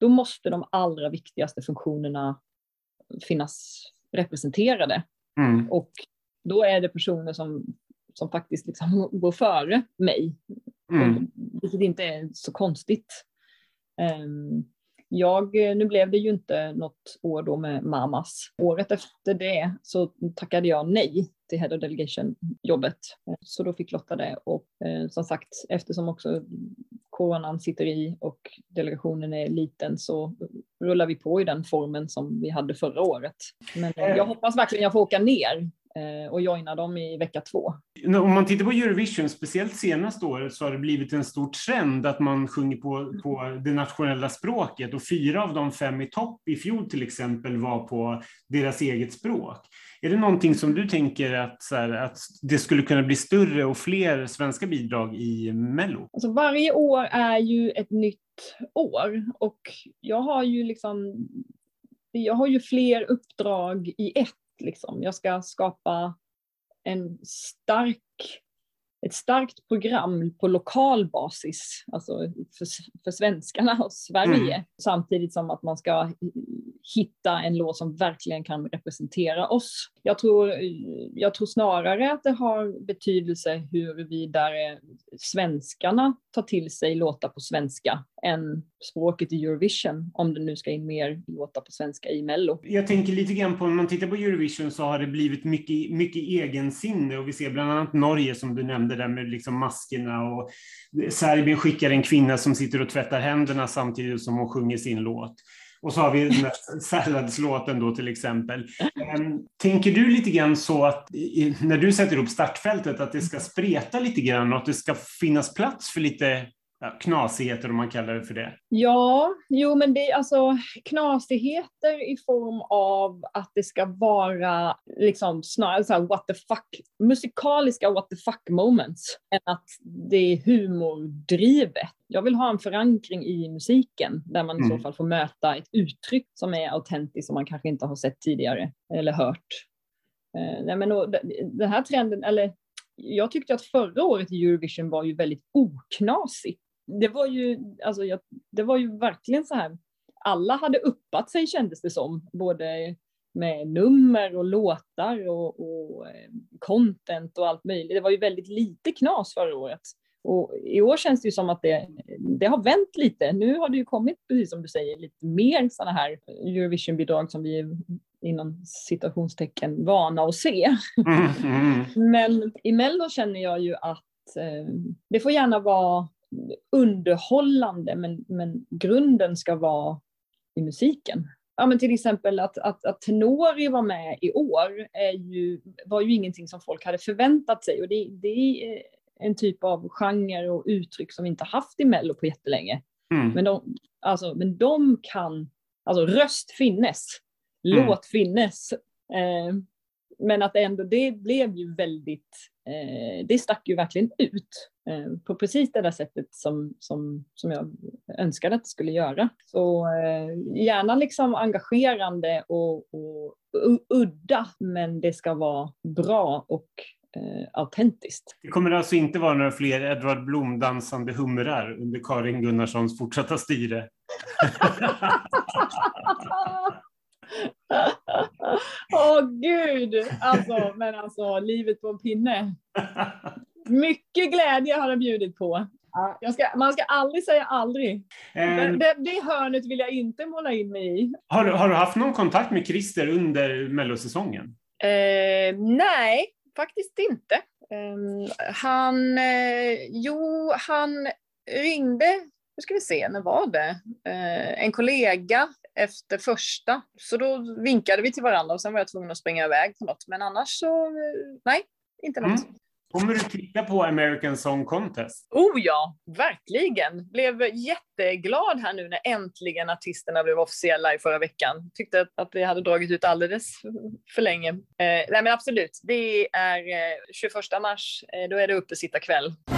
då måste de allra viktigaste funktionerna finnas representerade. Mm. Och då är det personer som, som faktiskt liksom går före mig. Mm. Vilket inte är så konstigt. Um, jag, eh, nu blev det ju inte något år då med Mamas. Året efter det så tackade jag nej till Head of Delegation-jobbet. Så då fick Lotta det och eh, som sagt eftersom också coronan sitter i och delegationen är liten så rullar vi på i den formen som vi hade förra året. Men eh, jag hoppas verkligen jag får åka ner Eh, och joina dem i vecka två. Om man tittar på Eurovision, speciellt senaste året, så har det blivit en stor trend att man sjunger på, på det nationella språket och fyra av de fem i topp i fjol till exempel var på deras eget språk. Är det någonting som du tänker att, här, att det skulle kunna bli större och fler svenska bidrag i Mello? Alltså varje år är ju ett nytt år och jag har ju liksom jag har ju fler uppdrag i ett Liksom. Jag ska skapa en stark, ett starkt program på lokal basis, alltså för, för svenskarna och Sverige, mm. samtidigt som att man ska hitta en låt som verkligen kan representera oss. Jag tror, jag tror snarare att det har betydelse huruvida svenskarna tar till sig låtar på svenska än språket i Eurovision, om det nu ska in mer låtar på svenska i Mello. Jag tänker lite grann på, om man tittar på Eurovision så har det blivit mycket, mycket egensinne och vi ser bland annat Norge som du nämnde där med liksom maskerna och Serbien skickar en kvinna som sitter och tvättar händerna samtidigt som hon sjunger sin låt. Och så har vi den där salladslåten då till exempel. Ehm, tänker du lite grann så att när du sätter upp startfältet att det ska spreta lite grann och att det ska finnas plats för lite ja, knasigheter om man kallar det för det? Ja, jo men det är alltså knasigheter i form av att det ska vara liksom snarare så här what the fuck, musikaliska what the fuck moments än att det är humordrivet. Jag vill ha en förankring i musiken där man mm. i så mm. fall får möta ett uttryck som är autentiskt som man kanske inte har sett tidigare eller hört. Eh, nej, men då, den här trenden, eller jag tyckte att förra året i Eurovision var ju väldigt oknasigt det var ju, alltså jag, det var ju verkligen så här, alla hade uppat sig kändes det som, både med nummer och låtar och, och eh, content och allt möjligt. Det var ju väldigt lite knas förra året. Och I år känns det ju som att det, det har vänt lite. Nu har det ju kommit, precis som du säger, lite mer sådana här Eurovision-bidrag som vi är inom citationstecken vana att se. Mm, mm. Men i Mello känner jag ju att eh, det får gärna vara underhållande men, men grunden ska vara i musiken. Ja, men till exempel att, att, att Tenori var med i år är ju, var ju ingenting som folk hade förväntat sig och det, det är en typ av genre och uttryck som vi inte haft i Mello på jättelänge. Mm. Men, de, alltså, men de kan, alltså röst finnes, mm. låt finnes. Eh, men att ändå det blev ju väldigt, det stack ju verkligen ut eh, på precis det där sättet som, som, som jag önskade att det skulle göra. Så eh, gärna liksom engagerande och, och udda, men det ska vara bra och eh, autentiskt. Det kommer alltså inte vara några fler Edvard Blom-dansande humrar under Karin Gunnarssons fortsatta styre? Åh oh, gud! Alltså, men alltså, livet på en pinne. Mycket glädje har den bjudit på. Ska, man ska aldrig säga aldrig. Um, det, det hörnet vill jag inte måla in mig i. Har, har du haft någon kontakt med Christer under mellosäsongen? Uh, nej, faktiskt inte. Um, han, uh, jo, han ringde, nu ska vi se, när var det? Uh, en kollega efter första, så då vinkade vi till varandra och sen var jag tvungen att springa iväg på något. Men annars så, nej, inte något. Mm. Kommer du titta på American Song Contest? Oh ja, verkligen. Blev jätteglad här nu när äntligen artisterna blev officiella i förra veckan. Tyckte att det hade dragit ut alldeles för länge. Eh, nej men absolut, det är eh, 21 mars, eh, då är det uppesittarkväll. kväll.